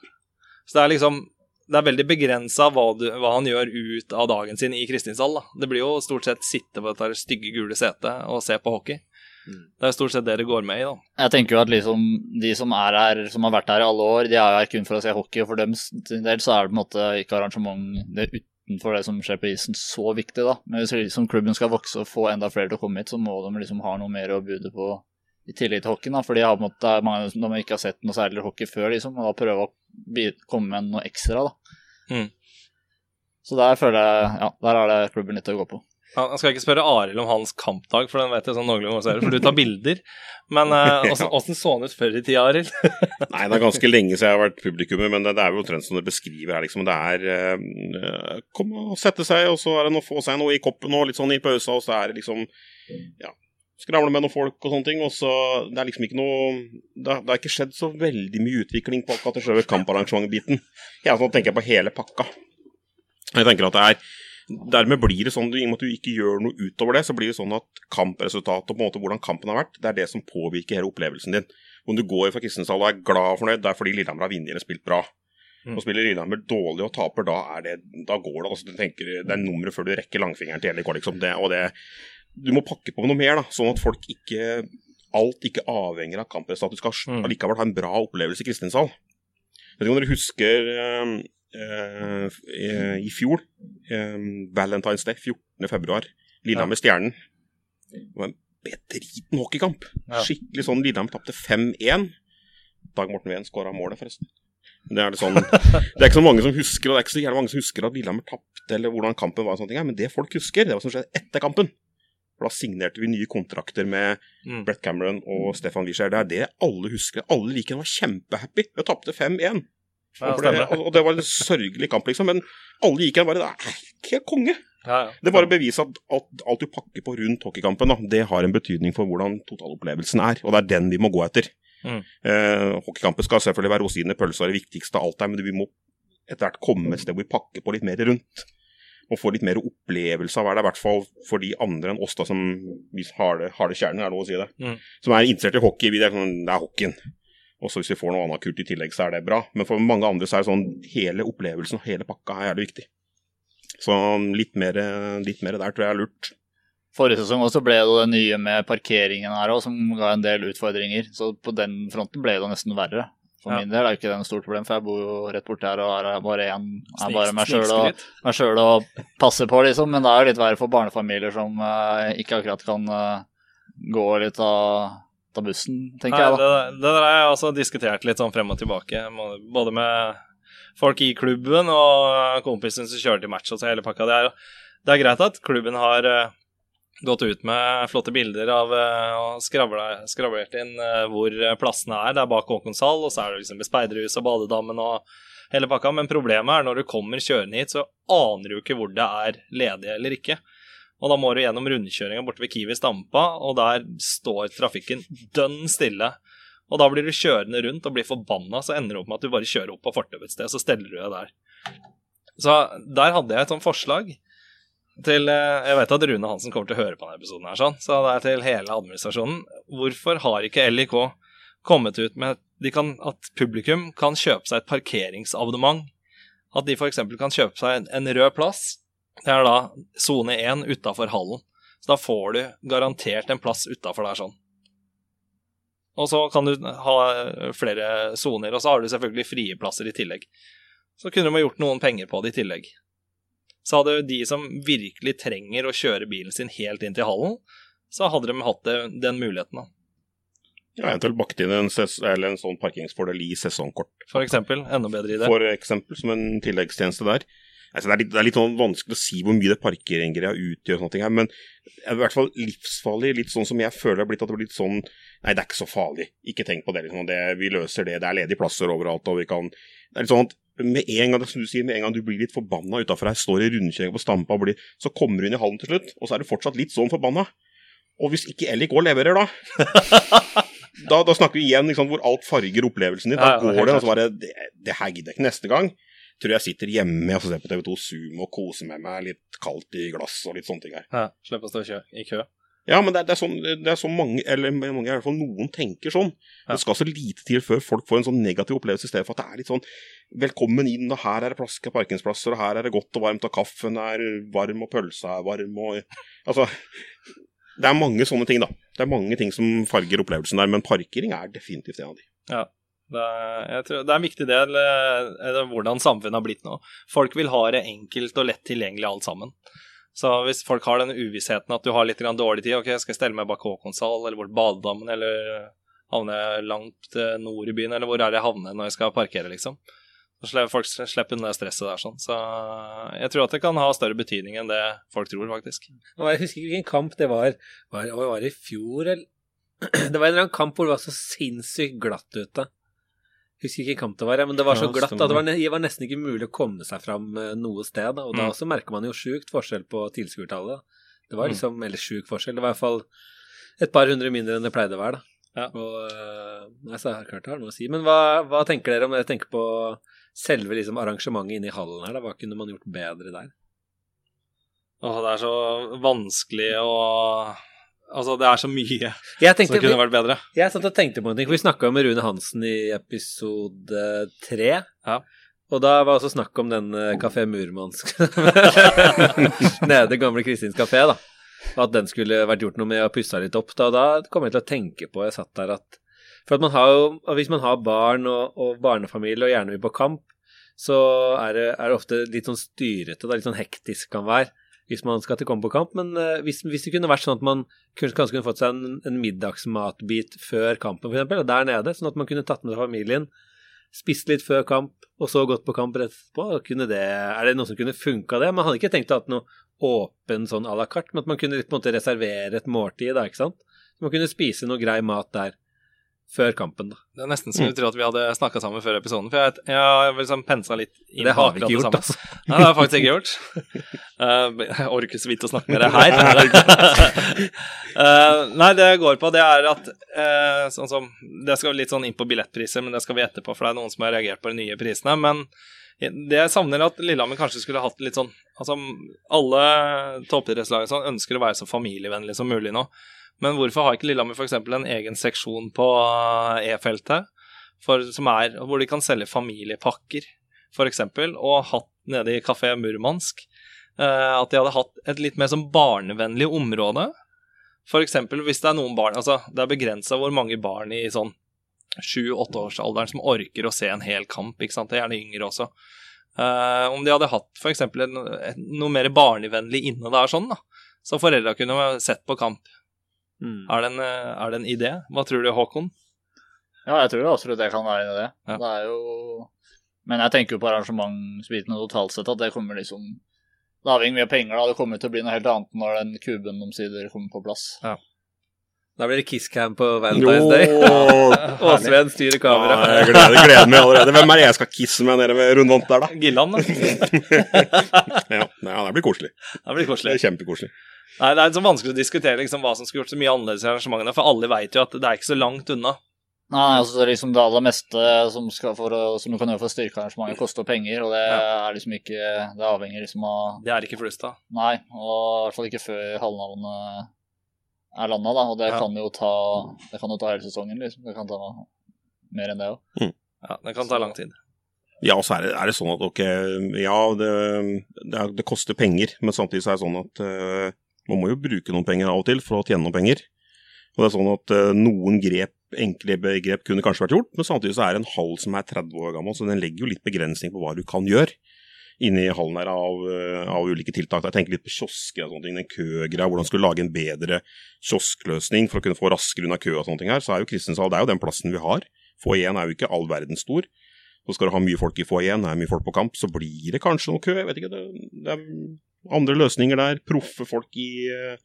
Så det er liksom det er veldig begrensa hva, hva han gjør ut av dagen sin i Kristinshall. da. Det blir jo stort sett sitte på dette stygge, gule setet og se på hockey. Det er jo stort sett det det går med i, da. Jeg tenker jo at liksom de som er her, som har vært her i alle år, de er jo her kun for å se hockey. Og for dem del så er det på en måte ikke arrangement det utenfor det som skjer på isen, så viktig, da. Men hvis liksom klubben skal vokse og få enda flere til å komme hit, så må de liksom ha noe mer å bude på i tillegg til hockeyen. da, For de har på en måte, mange som ikke har sett noe særlig hockey før, liksom, og da prøve å komme med noe ekstra, da. Mm. Så der føler jeg Ja, der er det klubben litt å gå på. Jeg skal ikke spørre Arild om hans kampdag, for den vet jeg sånn noenlunde hvordan for du tar bilder. Men eh, åssen åssen så han ut før i tida, Arild? Nei, det er ganske lenge siden jeg har vært publikummer, men det, det er jo omtrent som det beskriver her, liksom. Det er uh, Kom og sette seg, og så er det noe, få seg noe i koppen og litt sånn i pausa, og så er det liksom Ja. Skravle med noen folk og sånne ting. Og så Det er liksom ikke noe Det har, det har ikke skjedd så veldig mye utvikling på akkurat selve kamparrangementbiten. Jeg så nå tenker jeg på hele pakka. Jeg tenker at det er Dermed blir det sånn, i og med at du ikke gjør noe utover det, så blir det sånn at kampresultatet og på en måte hvordan kampen har vært, det er det som påvirker hele opplevelsen din. Om du går fra Kristiansand og er glad og fornøyd, det er fordi Lillehammer har vunnet eller spilt bra. Mm. Og spiller Lillehammer dårlig og taper, da, er det, da går det. Altså, du tenker, det er nummeret før du rekker langfingeren til LK, liksom. Det, og det, du må pakke på med noe mer, da, sånn at folk ikke Alt ikke avhenger av kampresultatet. Du skal Mm. allikevel ha en bra opplevelse i Kristiansand. Jeg vet ikke om dere husker eh, eh, i- fjor, eh, Valentine's Day, 14. februar, Lillehammer Stjernen. Det var en bedriten hockeykamp. Ja. Skikkelig sånn Lillehammer tapte 5-1. Dag Morten Ween skåra målet, forresten. Det er, det, sånn, det er ikke så mange som husker og det er ikke så mange som husker at Lillehammer tapte, eller hvordan kampen var. og sånne ting. Men det folk husker, det var som skjedde etter kampen. For Da signerte vi nye kontrakter med Mm. Brett Cameron og Stefan Wiescher. Det er det alle husker. Alle liker var kjempehappy. Vi tapte 5-1. Ja, det- og det var en sørgelig kamp, liksom. Men alle gikk igjen bare Det er helt konge. Ja, ja. Det bare beviser at alt, alt du pakker på rundt hockeykampen, da, det har en betydning for hvordan totalopplevelsen er. Og det er den vi må gå etter. Mm. Eh, hockeykampen skal selvfølgelig være rosiner, pølser og det viktigste av alt der, men vi må etter hvert komme et sted hvor vi pakker på litt mer rundt. Og får litt mer opplevelse av hva det er, i hvert fall for de andre enn oss da, som vi har det, har det kjernen, er det lov å si det. Mm. Som er interessert i hockey. Det, er sånn, det er hockeyen. Også hvis vi får noe annet kult i tillegg, så er det bra. Men for mange andre så er det sånn hele opplevelsen og hele pakka er jævlig viktig. Så litt mer, litt mer der tror jeg er lurt. Forrige sesong også ble det det nye med parkeringen her òg, som ga en del utfordringer. Så på den fronten ble det nesten verre. For Ja. min del er det ikke det noe stort problem, for jeg bor jo rett borti her og er bare én er bare meg sjøl og, og passer på, liksom. Men det er jo litt verre for barnefamilier som uh, ikke akkurat kan uh, gå litt av ta bussen, tenker Nei, jeg da. det, det der har jeg også diskutert litt sånn frem og tilbake, både med folk i klubben og kompisen som kjører til match og så hele pakka. Det er, det er greit at klubben har eh, gått ut med flotte bilder av eh, og skravlert inn eh, hvor plassene er. Det er bak Håkonshall, og så er det liksom speiderhus og badedammen og hele pakka. Men problemet er når du kommer kjørende hit, så aner du ikke hvor det er ledig eller ikke. Og da må du gjennom rundkjøringa borte ved Kiwi Stampa, og der står trafikken dønn stille. Og da blir du kjørende rundt og blir forbanna, så ender det opp med at du bare kjører opp på fortauet et sted, så steller du deg der. Så der hadde jeg et sånt forslag til eh, Jeg vet at Rune Hansen kommer til å høre på denne episoden, her, sånn, så det er til hele administrasjonen. Hvorfor har ikke LIK kommet ut med kan, at publikum kan kjøpe seg et parkeringsabonnement? At de f.eks. kan kjøpe seg en, rød plass. Det er da sone 1 utafor hallen. Så da får du garantert en plass utafor der sånn. Og så kan du ha flere soner, og så har du selvfølgelig frie plasser i tillegg. Så kunne de ha gjort noen penger på det i tillegg. Så hadde de som virkelig trenger å kjøre bilen sin helt inn til hallen, så hadde de hatt det, den muligheten, da. Ja, eventuelt bakt inn en, en sånn parkeringsfordel i sesongkort, For eksempel. Enda bedre idé. for eksempel, som en tilleggstjeneste der. Altså, det, er litt, det er litt sånn vanskelig å si hvor mye det parkeringgreia utgjør, og sånne ting her, men det er i hvert fall livsfarlig, litt sånn som jeg føler det har blitt at det blir litt sånn Nei, det er ikke så farlig, ikke tenk på det, liksom. Det, vi løser det, det er ledige plasser overalt, og vi kan Det er litt sånn at med en gang som du sier, med en gang du blir litt forbanna utafor her, står i rundkjøringa på Stampa, og blir, så kommer du inn i hallen til slutt, og så er du fortsatt litt sånn forbanna. Og hvis ikke LIK leverer, da da, da snakker vi igjen liksom, hvor alt farger opplevelsen din. Da Ja, ja, går det, og så bare Det, det her gidder jeg ikke neste gang. Tror jeg sitter hjemme og ser på TV2 Zoom og koser med meg litt kaldt i glass og litt sånne ting her. Ja, Slipper å stå i kø. Ja, men det, er- det er sånn det er så mange, eller mange, i hvert fall noen tenker sånn. Ja. Det skal så lite til før folk får en sånn negativ opplevelse, i stedet for at det er litt sånn Velkommen inn, og her er det plass, parkeringsplasser, og her er det godt og varmt, og kaffen er varm, og pølsa er varm, og Altså Det er mange sånne ting, da. Det er mange ting som farger opplevelsen der, men parkering er definitivt en av de. Ja. Det er, det er en viktig del eh, av hvordan samfunnet har blitt nå. Folk vil ha det enkelt og lett tilgjengelig alt sammen. Så hvis folk har den uvissheten at du har litt dårlig tid, ok, skal jeg stelle meg bak Håkonshall eller bort Badedammen eller havne langt eh, nord i byen, eller hvor er det jeg havner når jeg skal parkere, liksom. Så folk slipper unna stresset der, sånn. Så jeg tror at det kan ha større betydning enn det folk tror, faktisk. Jeg husker ikke hvilken kamp det var. Var, var det i fjor, eller? Det var en eller annen kamp hvor det var så sinnssykt glatt ute. Husker ikke hvilken kamp det var, men det var så Ja, glatt at det var, det var nesten ikke mulig å komme seg fram eh, noe sted. Da. Og da Mm. også merker man jo sjukt forskjell på tilskuertallet. Det var Mm. liksom, eller sjuk forskjell, det var i hvert fall et par hundre mindre enn det pleide å være. da. Ja. Og, eh, nei, så klart det har noe å si. Men hva, hva tenker dere om det? Jeg tenker på selve liksom, arrangementet inne i hallen her. Da. Hva kunne man gjort bedre der? Åh, det er så vanskelig å Altså, det er så mye tenkte, som kunne vært bedre. Jeg satt og tenkte på en ting, for vi snakka med Rune Hansen i episode tre. Ja. Og da var også snakk om den eh, Kafé Murmansk nede Gamle Kristins kafé, da. At den skulle vært gjort noe med og pussa litt opp. Da, og da kom jeg til å tenke på, jeg satt der at For at man har jo Hvis man har barn og, og barnefamilie og gjerne vil på kamp, så er det, er det ofte litt sånn styrete, da, litt sånn hektisk kan være hvis man skal til kamp. Men uh, hvis, hvis det kunne vært sånn at man kunne, kanskje kunne fått seg en, en middagsmatbit før kampen, f.eks., der nede, sånn at man kunne tatt med seg familien, spist litt før kamp, og så gått på kamp rett etterpå, det, er det noe som kunne funka, det? Man hadde ikke tenkt å ha noe åpen sånn à la carte, men at man kunne på en måte reservere et måltid, da, ikke sant? Man kunne spise noe grei mat der før kampen, da. Det er nesten så du tror at vi hadde snakka sammen før episoden. For jeg, jeg har liksom pensa litt inn Det har vi ikke gjort, altså. Nei, det har jeg faktisk ikke gjort. Uh, jeg orker så vidt å snakke med deg her. uh, nei, det jeg går på, det er at uh, sånn som Det skal litt sånn inn på billettpriser, men det skal vi etterpå, for det er noen som har reagert på de nye prisene. Men det jeg savner, er at Lillehammer kanskje skulle hatt litt sånn Altså, alle toppidrettslag sånn, ønsker å være så familievennlig som mulig nå. Men hvorfor har ikke Lillehammer f.eks. en egen seksjon på eh, E-feltet, som er, hvor de kan selge familiepakker, f.eks., og hatt nede i Kafé Murmansk eh, at de hadde hatt et litt mer sånn barnevennlig område. F.eks. hvis det er noen barn Altså, det er begrensa hvor mange barn i sånn sju-åtteårsalderen som orker å se en hel kamp, ikke sant. Det er gjerne yngre også. Uh, om de hadde hatt f.eks. noe mer barnevennlig inne der, sånn, da. Så foreldra kunne sett på kamp Mm. Er det, en, eh, er det en idé? Hva tror du, Håkon? Ja, jeg tror absolutt det kan være en idé. Ja. Det er jo Men jeg tenker jo på arrangementsbiten totalt sett, at det kommer liksom Det avhenger mye av penger, da. Det kommer til å bli noe helt annet når den kuben omsider kommer på plass. Da blir det kisscam på Valentine's Day. Åsven styrer Ja, kamera. jeg gleder, gleder meg allerede. Hvem er det jeg skal kisse med nede ved rundvant der, da? Gilland, da. Ja, ja, det blir koselig. Det blir Det er kjempekoselig. Nei, Det er så vanskelig å diskutere liksom, hva som skulle gjort så mye annerledes i arrangementene, for alle vet jo at det er ikke så langt unna. Nei, altså det er liksom det aller meste som, skal for å, som du kan gjøre for å styrke arrangementet, koster penger, og det er liksom ikke Det avhenger liksom av Det er ikke Flustad. Nei, og i hvert fall ikke før halvnavnet er landa, da. Og det Ja. kan jo ta Det kan jo ta hele sesongen, liksom. Det kan ta mer enn det òg. Ja, det kan ta lang tid. Ja, og så er det, er det sånn at ok, ja, det, det, er, det koster penger, men samtidig så er det sånn at eh, man må jo bruke noen penger av og til for å tjene noen penger. Og det er sånn at eh, noen grep, enkle grep kunne kanskje vært gjort, men samtidig så er det en hall som er 30 år gammel, så den legger jo litt begrensning på hva du kan gjøre inni hallen her av, eh, av ulike tiltak. Jeg tenker litt på kiosker og sånne ting, den køgreia, hvordan skulle lage en bedre kioskløsning for å kunne få raskere unna kø og sånne ting her, så er jo Kristiansand, det er jo den plassen vi har. Foajeen er jo ikke all verden stor. Så skal du ha mye folk i foajeen, er mye folk på kamp, så blir det kanskje noe kø. Jeg vet ikke, det, det er andre løsninger der. Proffe folk i eh,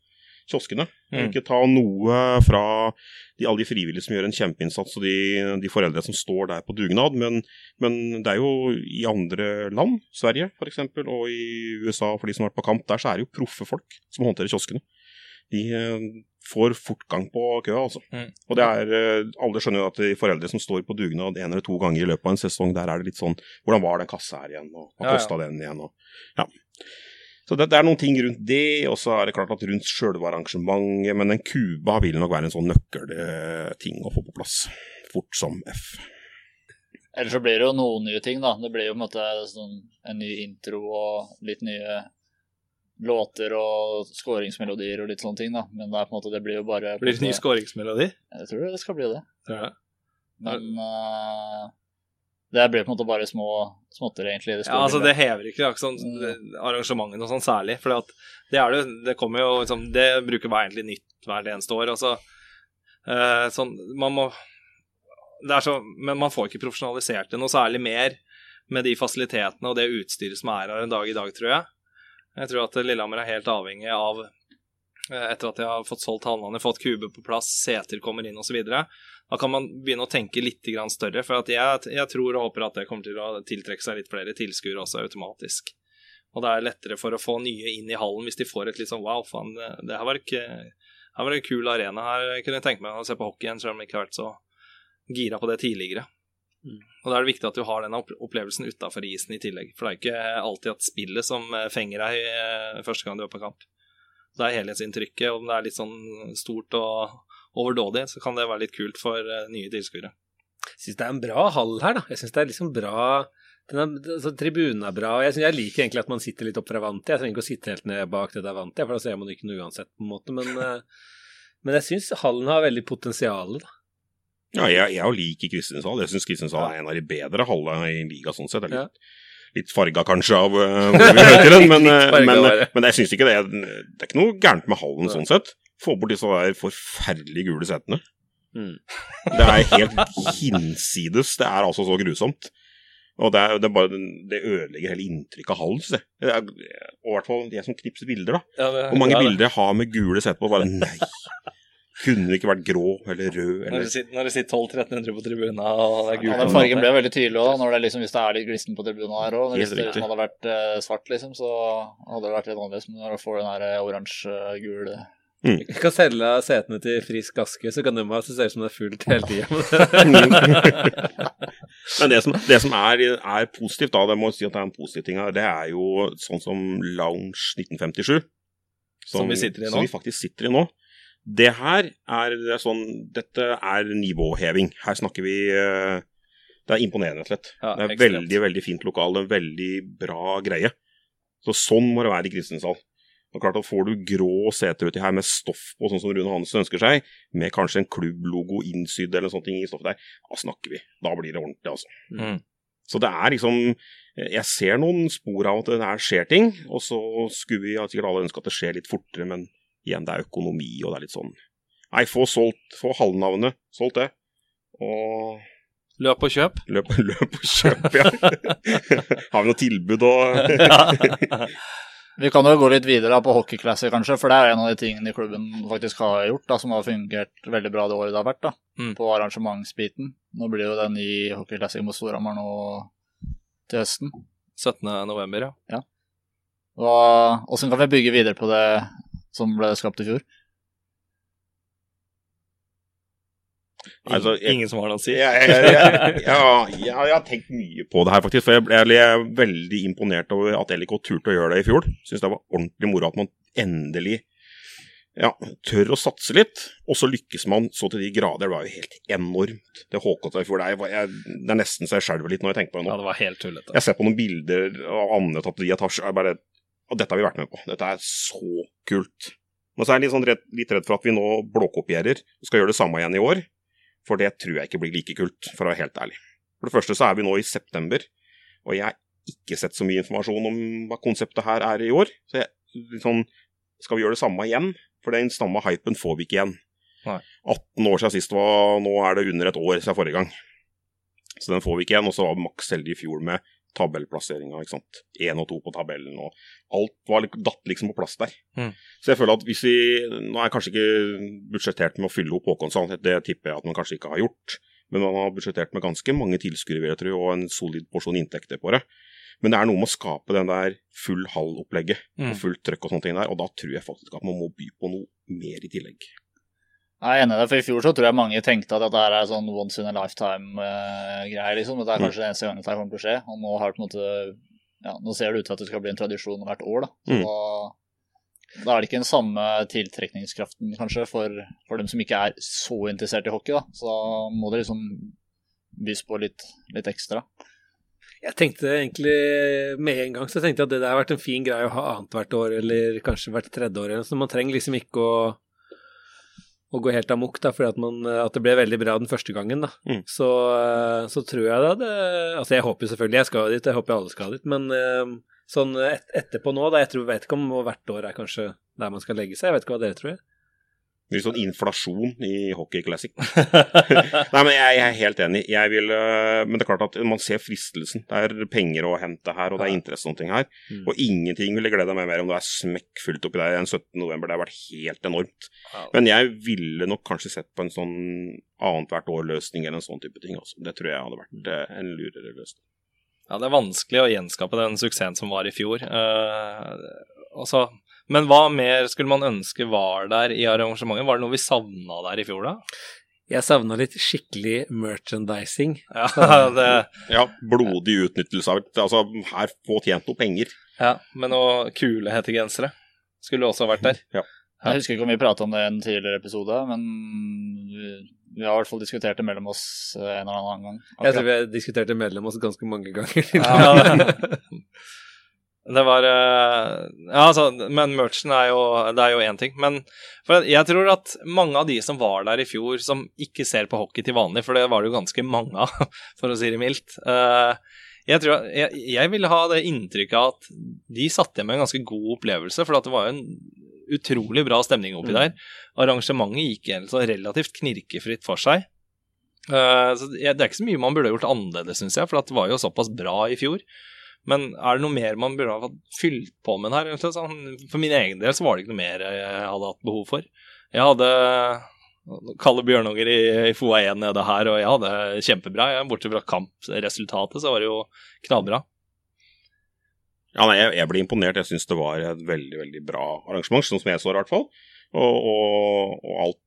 kioskene. Mm. Ikke ta noe fra de, alle de frivillige som gjør en kjempeinnsats, og de, de foreldre som står der på dugnad. Men, men det er jo i andre land, Sverige f.eks., og i USA for de som har vært på kamp, der så er det jo proffe folk som håndterer kioskene. De eh, får fortgang på køa, altså. Mm. Og det er, eh, alle skjønner jo at de foreldre som står på dugnad en eller to ganger i løpet av en sesong, der er det litt sånn Hvordan var den kassa her igjen, og hva Ja, ja. den igjen, og ja. Så det, det er noen ting rundt det, og så er det klart at rundt sjølve arrangementet, men en Cuba vil nok være en sånn nøkkelting å få på plass. Fort som F. Ellers så blir det jo noen nye ting, da. Det blir jo på en måte sånn, en ny intro og litt nye låter og skåringsmelodier og litt sånne ting, da. Men det er på en måte, det blir jo bare Blir det ny skåringsmelodi? Jeg tror det skal bli det. Ja. Men eh, det blir på en måte bare små småtter, egentlig. Det Ja, altså. Det hever ikke, liksom, arrangementene og sånn særlig. For det er det, det kommer jo liksom, Det bruker å egentlig nytt hvert eneste år. Altså, eh, sånn, man må så, Men man får ikke profesjonalisert det noe særlig mer med de fasilitetene og det utstyret som er her en dag i dag, tror jeg. Jeg tror at Lillehammer er helt avhengig av etter at de har fått solgt Halvmannen, fått Kube på plass, seter kommer inn osv. Da kan man begynne å tenke litt grann større. For at jeg, jeg tror og håper at det kommer til å tiltrekke seg litt flere tilskuere også automatisk. Og det er lettere for å få nye inn i hallen hvis de får et litt sånn wow, faen, det, her var ikke her var en kul arena. Her kunne jeg tenke meg å se på hockey igjen, selv om jeg ikke har vært så gira på det tidligere. Og da er det viktig at du har den opplevelsen utafor isen i tillegg. For det er ikke alltid at spillet som eh, fenger deg eh, første gang du er på kamp. Det er helhetsinntrykket. Om det er litt sånn stort og overdådig, så kan det være litt kult for eh, nye tilskuere. Jeg syns det er en bra hall her, da. Jeg syns det er liksom bra den er, altså, Tribunen er bra. og Jeg, synes, jeg liker egentlig at man sitter litt opp fra vant til. Jeg trenger ikke å sitte helt ned bak det der vant til, for da ser man ikke noe uansett, på en måte. Men, eh, men jeg syns hallen har veldig potensial, da. Ja, jeg, jeg liker Kristiansand. Jeg syns Kristiansand er en av de bedre hallene i liga sånn sett. Det er litt, litt farga kanskje av uh, hvor vi møter den, men, eh, men, bare. men jeg syns ikke det er, det er ikke noe gærent med hallen sånn sett. Få bort disse der forferdelige gule setene. Mm. Det er helt hinsides. Det er altså så grusomt. Og det, er, det, er bare, det ødelegger hele inntrykket av hallen, syns jeg. Det er, og i hvert fall jeg som knipser bilder, da. Hvor mange bilder jeg har med gule seter på, bare nei. Kunne det ikke vært grå eller rød eller sitter, når det sitter 1200-1300 på tribunen og det er Ja, gult den fargen ble veldig tydelig òg, når det liksom, hvis det er litt glisten på tribunen her òg. Hvis det hadde vært eh, svart, liksom, så hadde det vært litt annerledes. Men når du får den her eh, oransje-gul Vi kan selge setene til Frisk Aske, så kan de ha så ut som det er fullt hele tida. Men det som, det som er, er positivt, da, det må jeg si at det er en positiv ting her, det er jo sånn som Lounge 1957. Som vi sitter i nå. Som vi faktisk sitter i nå. Det her er det er sånn Dette er nivåheving. Her snakker vi eh, Det er imponerende, rett og slett. Ja, det er ekstremt. veldig, veldig fint lokale, veldig bra greie. Så sånn må det være i Kristiansand. Og klart at Får du grå seter uti her med stoff på, sånn som Rune Hansen ønsker seg, med kanskje en klubblogo innsydd eller sånne ting i stoffet der, da snakker vi. Da blir det ordentlig, altså. Mm. Så det er liksom Jeg ser noen spor av at det her skjer ting, og så skulle vi ja, sikkert alle ønske at det skjer litt fortere, men igjen, det er økonomi, og det er litt sånn Nei, få solgt, få halvnavnet, solgt det. Og Løp og kjøp. løp, løp og kjøp, ja. Har vi noe tilbud og Vi kan jo gå litt videre på hockeyklasse, kanskje, for det er en av de tingene klubben faktisk har gjort, da, som har fungert veldig bra det året det har vært, da, Mm. på arrangementsbiten. Nå blir jo den i hockeyklasse mot Storhamar nå til høsten. 17. november, ja. Og Åssen kan vi bygge videre på det som ble skapt i fjor? Altså, jeg- Ingen som har noe å si. jeg, jeg, jeg, jeg, ja, jeg, jeg har tenkt mye på det her, faktisk. For jeg ble, jeg ble veldig imponert over at LIK turte å gjøre det i fjor. Syns det var ordentlig moro at man endelig ja, tør å satse litt. Og så lykkes man så til de grader. Det var jo helt enormt, det HK i fjor. Det er, jeg, det er nesten så jeg skjelver litt når jeg tenker på det Ja, det var helt tullete. Jeg ser på noen bilder av Anne tatt i etasje. Jeg bare Og dette har vi vært med på. Dette er så kult. Men så er jeg litt, sånn redd, litt redd for at vi nå blåkopierer og skal gjøre det samme igjen i år. For det tror jeg ikke blir like kult, for å være helt ærlig. For det første så er vi nå i september, og jeg har ikke sett så mye informasjon om hva konseptet her er i år. Så jeg, sånn, skal vi gjøre det samme igjen? For den samme hypen får vi ikke igjen. Nei. 18 år siden sist, var, nå er det under et år siden forrige gang. Så den får vi ikke igjen. Og så var Max heldig i fjor med tabellplasseringa. ikke sant? Én og to på tabellen, og alt var, datt liksom på plass der. Mm. Så jeg føler at hvis vi Nå er jeg kanskje ikke budsjettert med å fylle opp Håkonsson, det tipper jeg at man kanskje ikke har gjort. Men man har budsjettert med ganske mange tilskuere, vil jeg tro, og en solid porsjon inntekter på det. Men det er noe med å skape den der full hall-opplegget Mm. og fullt trøkk og sånne ting der, og da tror jeg faktisk at man må by på noe mer i tillegg. Jeg er enig i det, for i fjor så tror jeg mange tenkte at dette her er sånn once in a lifetime-greie. liksom. Dette er Mm. kanskje det eneste gangen dette kommer til å skje. Og nå har det på en måte Ja, nå ser det ut til at det skal bli en tradisjon hvert år, da. Så Mm. da, da er det ikke den samme tiltrekningskraften, kanskje, for, for dem som ikke er så interessert i hockey, da. Så da må det liksom bys på litt, litt ekstra. Jeg tenkte egentlig med en gang så tenkte jeg at det der har vært en fin greie å ha annethvert år, eller kanskje hvert tredje år. Så man trenger liksom ikke å, å gå helt amok, da, fordi at, man, at det ble veldig bra den første gangen. da. Mm. Så, eh, så tror jeg da det Altså, jeg håper selvfølgelig jeg skal dit, jeg håper alle skal dit, men eh, sånn et, etterpå nå, da, jeg tror, vet ikke om hvert år er kanskje der man skal legge seg. Jeg vet ikke hva dere tror. Litt sånn inflasjon i Hockey Classic. Nei, men jeg, jeg er helt enig. Jeg vil, øh, men det er klart at man ser fristelsen. Det er penger å hente her, og det er interesse og ting her. Mm. Og ingenting ville glede meg mer om det er smekkfullt oppi der en 17. november. Det har vært helt enormt. Ja. Men jeg ville nok kanskje sett på en sånn annethvert år-løsning eller en sånn type ting. Også. Det tror jeg hadde vært eh, en lurere løsning. Ja, det er vanskelig å gjenskape den suksessen som var i fjor. Uh, altså, men hva mer skulle man ønske var der i arrangementet? Var det noe vi savna der i fjor, da? Jeg savna litt skikkelig merchandising. Ja, det, Ja, blodig utnyttelse av det. Altså, her få tjent noe penger. ja med noe kule hettegensere. Skulle også vært der. Jeg husker ikke om vi prata om det i en tidligere episode, men vi, har i hvert fall diskutert det mellom oss eh, en eller annen gang. Jeg tror vi har diskutert det mellom oss ganske mange ganger. Ja, det, var eh, Ja, altså, men merchen er jo Det er jo én ting. Men for jeg tror at mange av de som var der i fjor, som ikke ser på hockey til vanlig, for det var det jo ganske mange av, for å si det mildt eh, jeg, tror, jeg, jeg ville ha det inntrykket at de satt igjen med en ganske god opplevelse, for at det var jo en utrolig bra stemning oppi Mm. der. Arrangementet gikk igjen så relativt knirkefritt for seg. Eh, så det er ikke så mye man burde gjort annerledes, syns jeg, for det var jo såpass bra i fjor. Men er det noe mer man burde ha fylt på med her? Sånn, For min egen del så var det ikke noe mer jeg hadde hatt behov for. Jeg hadde kalde bjørnunger i, i FOA 1 nede her, og jeg hadde kjempebra. Bortsett fra kampresultatet, så var det jo knallbra. Ja, nei, jeg, jeg ble imponert. Jeg syns det var et veldig veldig bra arrangement, sånn som jeg så det i hvert fall. Og, og, og alt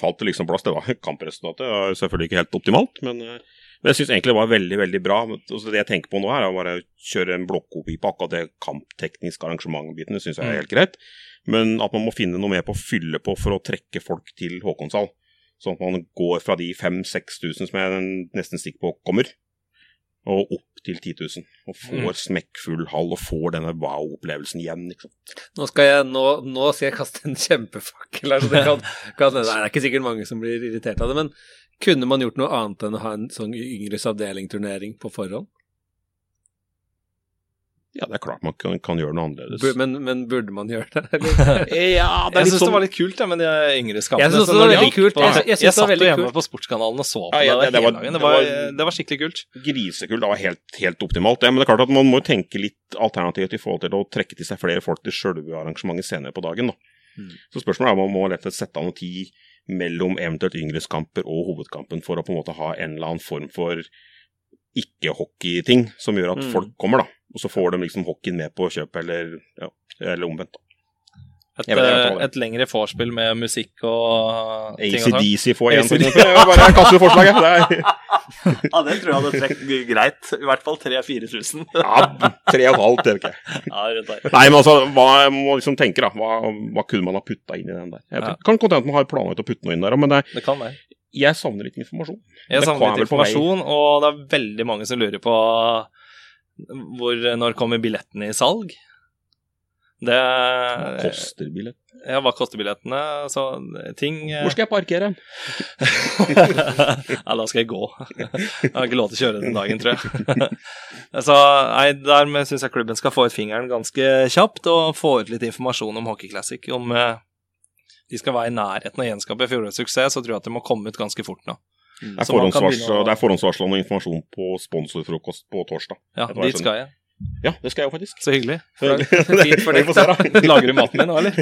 falt til liksom plass. Det var kampresultatet, det var selvfølgelig ikke helt optimalt, men, eh, men jeg syns egentlig det var veldig veldig bra. Altså, det jeg tenker på nå, her er å bare kjøre en blokkopi på akkurat det kamptekniske arrangementbiten. Det syns jeg er helt greit. Men at man må finne noe mer på å fylle på for å trekke folk til Håkonshall. Sånn at man går fra de 5000-6000 som jeg nesten stikker på kommer, og opp til 10 000. Og får smekkfull hall og får denne wow-opplevelsen igjen. Liksom. Nå skal jeg, nå, nå skal jeg kaste en kjempefakkel her, så det kan, kan det er ikke sikkert mange som blir irritert av det, men kunne man gjort noe annet enn å ha en sånn yngres avdeling-turnering på forhånd? Ja, det er klart man kan, kan gjøre noe annerledes. Bur- Men, men burde man gjøre det? Ja, det er Jeg syns sånn det var litt kult ja, med de yngre skapene. Jeg synes det var veldig kult. på- Jeg jeg, jeg satt veldig jo hjemme kult. på Sportskanalen og så på Ja, ja, det, det- var- dagen. det var- det var skikkelig kult. grisekult. Det var helt, helt optimalt. Ja, men det er klart at man må tenke litt alternativt i forhold til å trekke til seg flere folk til selve arrangementet senere på dagen. Da. Mm. Så spørsmålet er om man må lett sette av noe tid mellom eventuelt yngreskamper og hovedkampen for å på en måte ha en eller annen form for ikke-hockeyting som gjør at Mm. folk kommer, da. Og så får de liksom hockeyen med på kjøpet, eller, ja, eller omvendt. da. Et, et lengre vorspiel med musikk og ting og. ACDC får én, ting AC/DC. eksempel. Bare kast ut forslaget. Ja, det tror jeg hadde trukket greit. I hvert fall 3000-4000. ja, tre og et halvt, det vet jeg. Ja. Nei, men altså, hva må liksom tenke, da. Hva, hva kunne man ha putta inn i den der? Jeg Ja. kan godt hende man har planlagt å putte noe inn der, men det, Det kan være. jeg savner litt informasjon. Jeg Det savner litt informasjon, og det er veldig mange som lurer på hvor, når kommer billettene i salg. Det Hva koster billett? Ja, hva koster billettene? Så ting eh, Hvor skal jeg parkere? ja, da skal jeg gå. Jeg har ikke lov til å kjøre den dagen, tror jeg. Så nei, dermed syns jeg klubben skal få ut fingeren ganske kjapt og få ut litt informasjon om Hockey Classic. Om eh, de skal være i nærheten av å gjenskape fjorårets suksess, så tror jeg at det må komme ut ganske fort nå. Er forhåndsvarsla det er forhåndsvarsla noe informasjon på sponsorfrokost på torsdag. Ja, dit skal jeg. Ja, det skal jeg jo faktisk. Så hyggelig. Fint for deg, da. Lager du maten din nå, eller?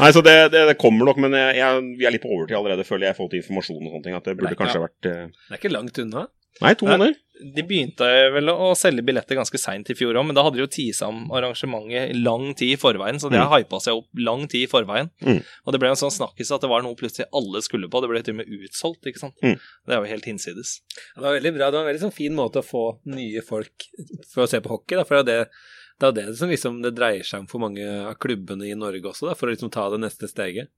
Nei, så det, det, det kommer nok, men jeg, jeg, vi er litt på overtid allerede, føler jeg, i forhold til informasjon og sånne ting. At det burde Nei, kanskje ja. vært uh... Det er ikke langt unna. Nei, to måneder. De begynte vel å selge billetter ganske seint i fjor òg, men da hadde de jo tisa om arrangementet lang tid i forveien, så det Mm. har hypa seg opp lang tid i forveien. Mm. Og det ble en sånn snakkis at det var noe plutselig alle skulle på. Det ble til og med utsolgt, ikke sant. Mm. Det er jo helt hinsides. Det var veldig bra. Det var en veldig sånn fin måte å få nye folk for å se på hockey. Da, for det er det, det, er det som liksom det dreier seg om for mange av klubbene i Norge også, da, for å liksom ta det neste steget.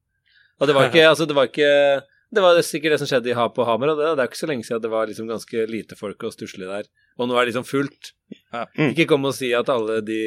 Og det var ikke, altså det var ikke Det var sikkert det som skjedde i Ha på Hamar, og det, det er ikke så lenge siden det var liksom ganske lite folk og stusslig der. Og nå er det liksom fullt. Ja. Mm. Ikke kom og si at alle de,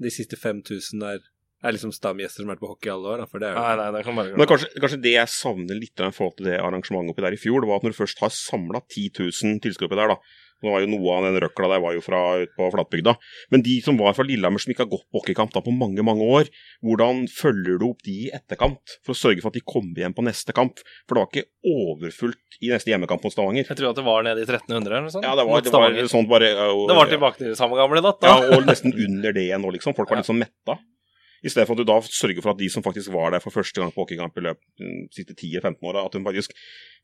de siste 5000 der er liksom stamgjester som har vært på hockey alle år, da, for det er jo Nei, nei, det kan bare Men kanskje, kanskje det jeg savner litt i forhold til det arrangementet oppi der i fjor, det var at når du først har samla 10 000 tilskuere oppi der, da Nå var jo Noe av den røkla der var jo fra ut på flatbygda. Men de som var fra Lillehammer som ikke har gått på hockeykamp da på mange mange år, hvordan følger du opp de i etterkant for å sørge for at de kommer igjen på neste kamp? For det var ikke overfullt i neste hjemmekamp mot Stavanger. Jeg tror at det var nede i 1300 eller noe sånt. Ja, det var, det var sånn bare og- Det var tilbake til samme gamle datt, Ja, da. og nesten under det igjen nå, liksom. Folk var litt sånn metta. I stedet for at du da sørger for at de som faktisk var der for første gang på hockeykamp i løpet av de siste 10-15 åra, at hun faktisk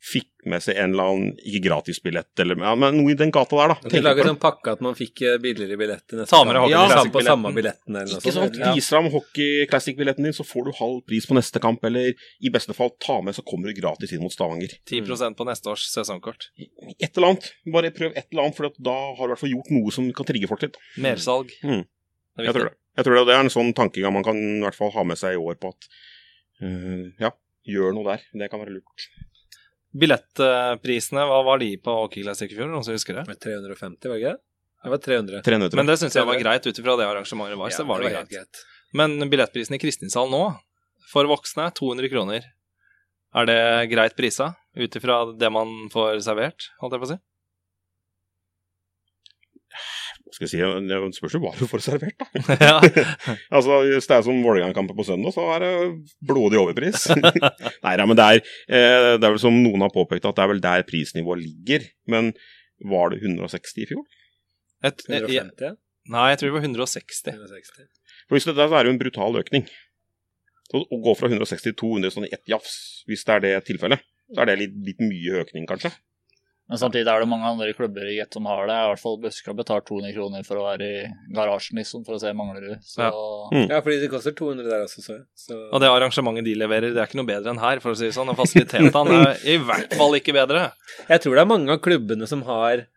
fikk med seg en eller annen ikke gratisbillett, eller ja, men noe i den gata der, da. De lager sånn pakke at man fikk eh, billigere billetter neste kamp, gang. Ja, Classic-billetten. på samme billetten eller noe Ikke sant? Ja. Vis fram Hockey Classic-billetten din, så får du halv pris på neste kamp, eller i beste fall ta med, så kommer du gratis inn mot Stavanger. 10% på neste års sesongkort. Et eller annet. Bare prøv et eller annet, for da har du i hvert fall gjort noe som kan trigge folk litt. Mersalg. Mm. Jeg tror det. Jeg tror det, det er en sånn tankegang man kan i hvert fall ha med seg i år på at uh, ja, gjør noe der. Det kan være lurt. Billettprisene, hva var de på Hockey Classic i fjor? Noen som husker det? Med 350, var det ikke det? Det var 300. Tre nøtter. Men det syns jeg var greit ut ifra det arrangementet var. så var det helt greit. Men billettprisen i Kristinsal nå, for voksne, 200 kroner. Er det greit prisa, ut ifra det man får servert, holdt jeg på å si? Skal jeg si, det spørs jo hva du får servert, da. ja. altså, Hvis det er som Vålerenga-kampen på søndag, så er det blodig overpris. Nei ja, men det er, eh, det er vel som noen har påpekt, at det er vel der prisnivået ligger. Men var det 160 i fjor? Et, jeg, 150, ja. nei, jeg tror det var 160. 160. For hvis det er der, så er det jo en brutal økning. Så Å gå fra 160 til 200 sånn i ett jafs, hvis det er det tilfellet, så er det litt, litt mye økning, kanskje. Men samtidig er det mange andre klubber i Get som har det. I hvert fall Buska betaler 200 kroner for å være i garasjen liksom, for å se Manglerud. Så Ja. Mm. Ja, fordi det koster 200 der også, så. Så... Og det arrangementet de leverer, det er ikke noe bedre enn her, for å si det sånn. Og fasilitetene er i hvert fall ikke bedre. Jeg tror det er mange av klubbene som har,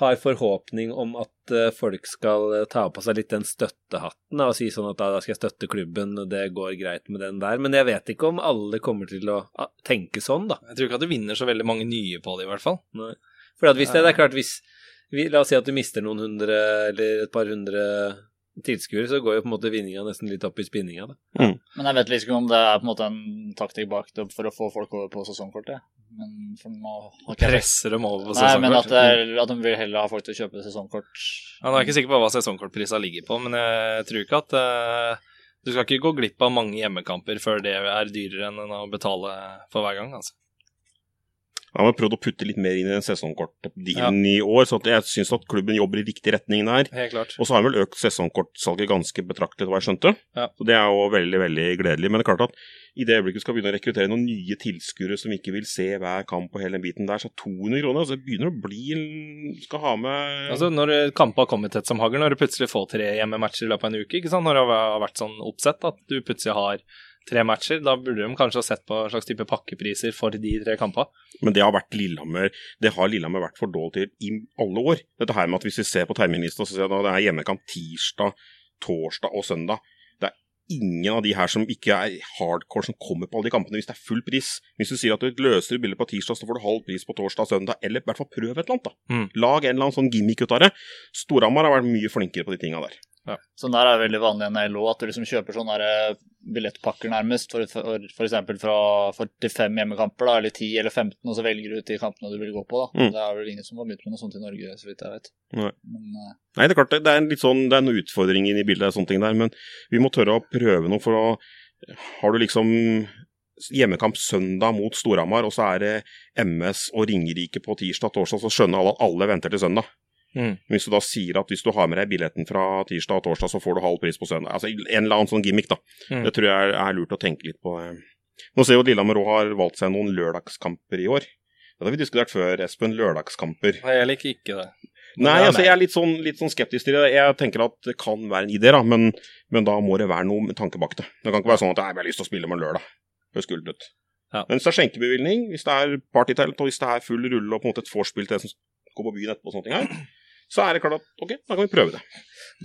har forhåpning om at eh, folk skal eh, ta på seg litt den støttehatten og si sånn at da, skal jeg støtte klubben, og det går greit med den der. Men jeg vet ikke om alle kommer til å tenke sånn, da. Jeg tror ikke at du vinner så veldig mange nye på det, i hvert fall. For at hvis det, det er klart, hvis vi, La oss si at du mister noen hundre eller et par hundre tilskuere, så går jo på en måte vinninga nesten litt opp i spinninga. Da. Men jeg vet liksom ikke om det er på en måte en taktikk bak det for å få folk over på sesongkortet. Men for nå har ikke Presser dem over på Nei, men at, det er, at de vil heller ha folk til å kjøpe sesongkort. Ja, nå er jeg ikke sikker på hva sesongkortprisa ligger på, men jeg tror ikke at uh, Du skal ikke gå glipp av mange hjemmekamper før det er dyrere enn å betale for hver gang, altså. Han har prøvd å putte litt mer inn i den sesongkortdealen i år, så jeg syns at klubben jobber i riktig retning der. Helt klart. Og så har han vel økt sesongkortsalget ganske betraktelig, hva jeg skjønte. Ja. Så det er jo veldig, veldig gledelig. Men det er klart at i det øyeblikket du skal begynne å rekruttere noen nye tilskuere som ikke vil se hver kamp og hele den biten der, så 200 kroner altså, det begynner å bli Skal ha med Altså, når kamper har kommet tett som hagl, når du plutselig får tre hjemmematcher i løpet av en uke, ikke sant? når det har vært sånn oppsett at du plutselig har tre matcher, da burde de kanskje ha sett på en slags type pakkepriser for de tre kampene. Men det har vært Lillehammer Det har Lillehammer vært for dårlig til i alle år. Dette her med at hvis vi ser på terminlista, så ser jeg at det er hjemmekamp tirsdag, torsdag og søndag. Det er ingen av de her som ikke er hardcore som kommer på alle de kampene hvis det er full pris. Hvis du sier at du løser bildet på tirsdag, så får du halv pris på torsdag og søndag, eller i hvert fall prøv et eller annet, da. Mm. Lag en eller annen sånn gimmick ut av det. Storhamar har vært mye flinkere på de tinga der. Sånn der er veldig vanlig i NLO, at du liksom kjøper sånne der eh, billettpakker nærmest, for, for, for eksempel fra 45 hjemmekamper, da, eller 10 eller 15, og så velger du ut de kampene du vil gå på. da. Mm. Det er vel ingen som har begynt med noe sånt i Norge, så vidt jeg vet. Nei. Men uh... Nei, det er klart det, det er litt sånn, det er noen utfordringer i bildet, og sånne ting der, men vi må tørre å prøve noe for å Har du liksom hjemmekamp søndag mot Storhamar, og så er det MS og Ringerike på tirsdag torsdag, så skjønner alle at alle venter til søndag. Mm. Hvis du da sier at hvis du har med deg billetten fra tirsdag og torsdag, så får du halv pris på søndag. Altså en eller annen sånn gimmick, da. Mm. Det tror jeg er, lurt å tenke litt på. eh. Nå ser jo at Lillehammer òg har valgt seg noen lørdagskamper i år. Det har vi diskutert før, Espen. Lørdagskamper. Nei, Jeg liker ikke det. Nei, altså jeg er litt sånn, litt sånn skeptisk til det. Jeg tenker at det kan være en idé, da, men, men da må det være noe med tanke bak det. Det kan ikke være sånn at jeg har lyst til å spille med lørdag. Høres kult ut. Ja. Men hvis det er skjenkebevilgning, hvis det er partytelt, og hvis det er full rulle og på en måte et vorspiel til det som går på byen etterpå, og sånne ting her, så er det klart at ok, da kan vi prøve det.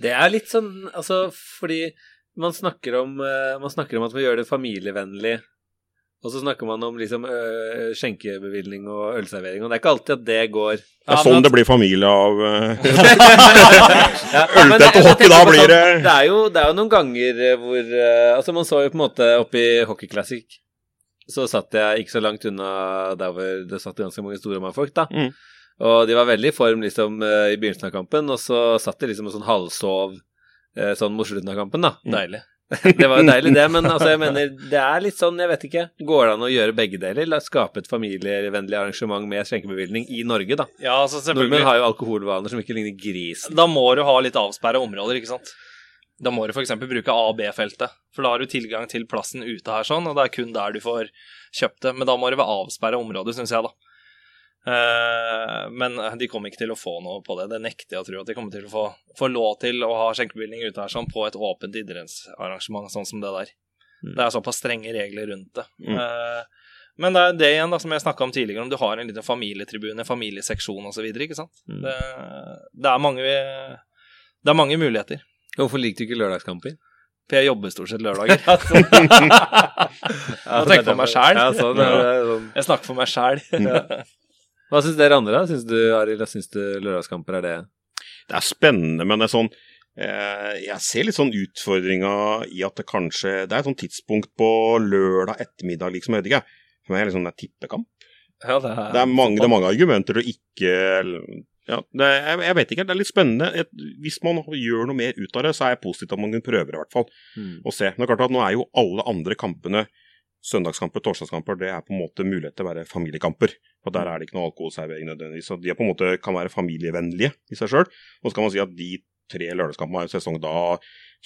Det er litt sånn, altså, fordi man snakker om, eh, man snakker om at man gjør det familievennlig, og så snakker man om liksom øh, skjenkebevilgning og ølservering, og det er ikke alltid at det går Det er sånn men- det blir familie av eh, Ja, Øltett og hockey, da blir sånn, det- det, er jo, det er jo noen ganger eh, hvor eh, Altså, man så jo på en måte oppe i Hockey Classic så satt jeg ikke så langt unna der hvor det satt ganske mange store folk, da. Mm. Og de var veldig i form liksom eh, i begynnelsen av kampen, og så satt de liksom og sånn halvsov eh, sånn mot slutten av kampen, da. Deilig. Det var jo deilig, det, men altså, jeg mener, det er litt sånn, jeg vet ikke. Går det an å gjøre begge deler? La skape et familievennlig arrangement med skjenkebevilgning i Norge, da. Ja, altså selvfølgelig. Nordmenn har jo alkoholvaner som ikke ligner grisen. Da må du ha litt avsperra områder, ikke sant. Da må du f.eks. bruke A- og B-feltet, for da har du tilgang til plassen ute her sånn, og det er kun der du får kjøpt det. Men da må det være avsperra områder, syns jeg, da. Eh, men de kommer ikke til å få noe på det. Det nekter jeg å tro. At de kommer til å få, få lov til å ha skjenkebevilgning ute her sånn på et åpent idrettsarrangement sånn som det der. Mm. Det er såpass strenge regler rundt det. Mm. Eh, men det er det igjen da, som jeg snakka om tidligere, om du har en liten familietribune, familieseksjon osv. Mm. Det, det, er mange, det er mange muligheter. Hvorfor liker du ikke lørdagskamper? For jeg jobber stort sett lørdager. Nå tenker på meg er sånn. Jeg snakker for meg sjæl. Hva syns dere andre, da? Syns du, Arild, syns du lørdagskamper er det Det er spennende, men det er sånn eh, Jeg ser litt sånn utfordringa i at det kanskje Det er et sånt tidspunkt på lørdag ettermiddag, liksom. Jeg vet ikke. For meg er liksom det er tippekamp. Ja, det er, Det er mange, det er mange argumenter og ikke ja, det jeg, jeg vet ikke, det er litt spennende. Hvis man gjør noe mer ut av det, så er jeg positiv til at man prøver i hvert fall. Og se. Men det er klart at nå er jo alle andre kampene, søndagskamper, torsdagskamper, det er på en måte mulighet til å være familiekamper. For der er det ikke noe alkoholservering nødvendigvis. Så de på en måte kan være familievennlige i seg sjøl. Og så kan man si at de tre lørdagskampene er en sesong, da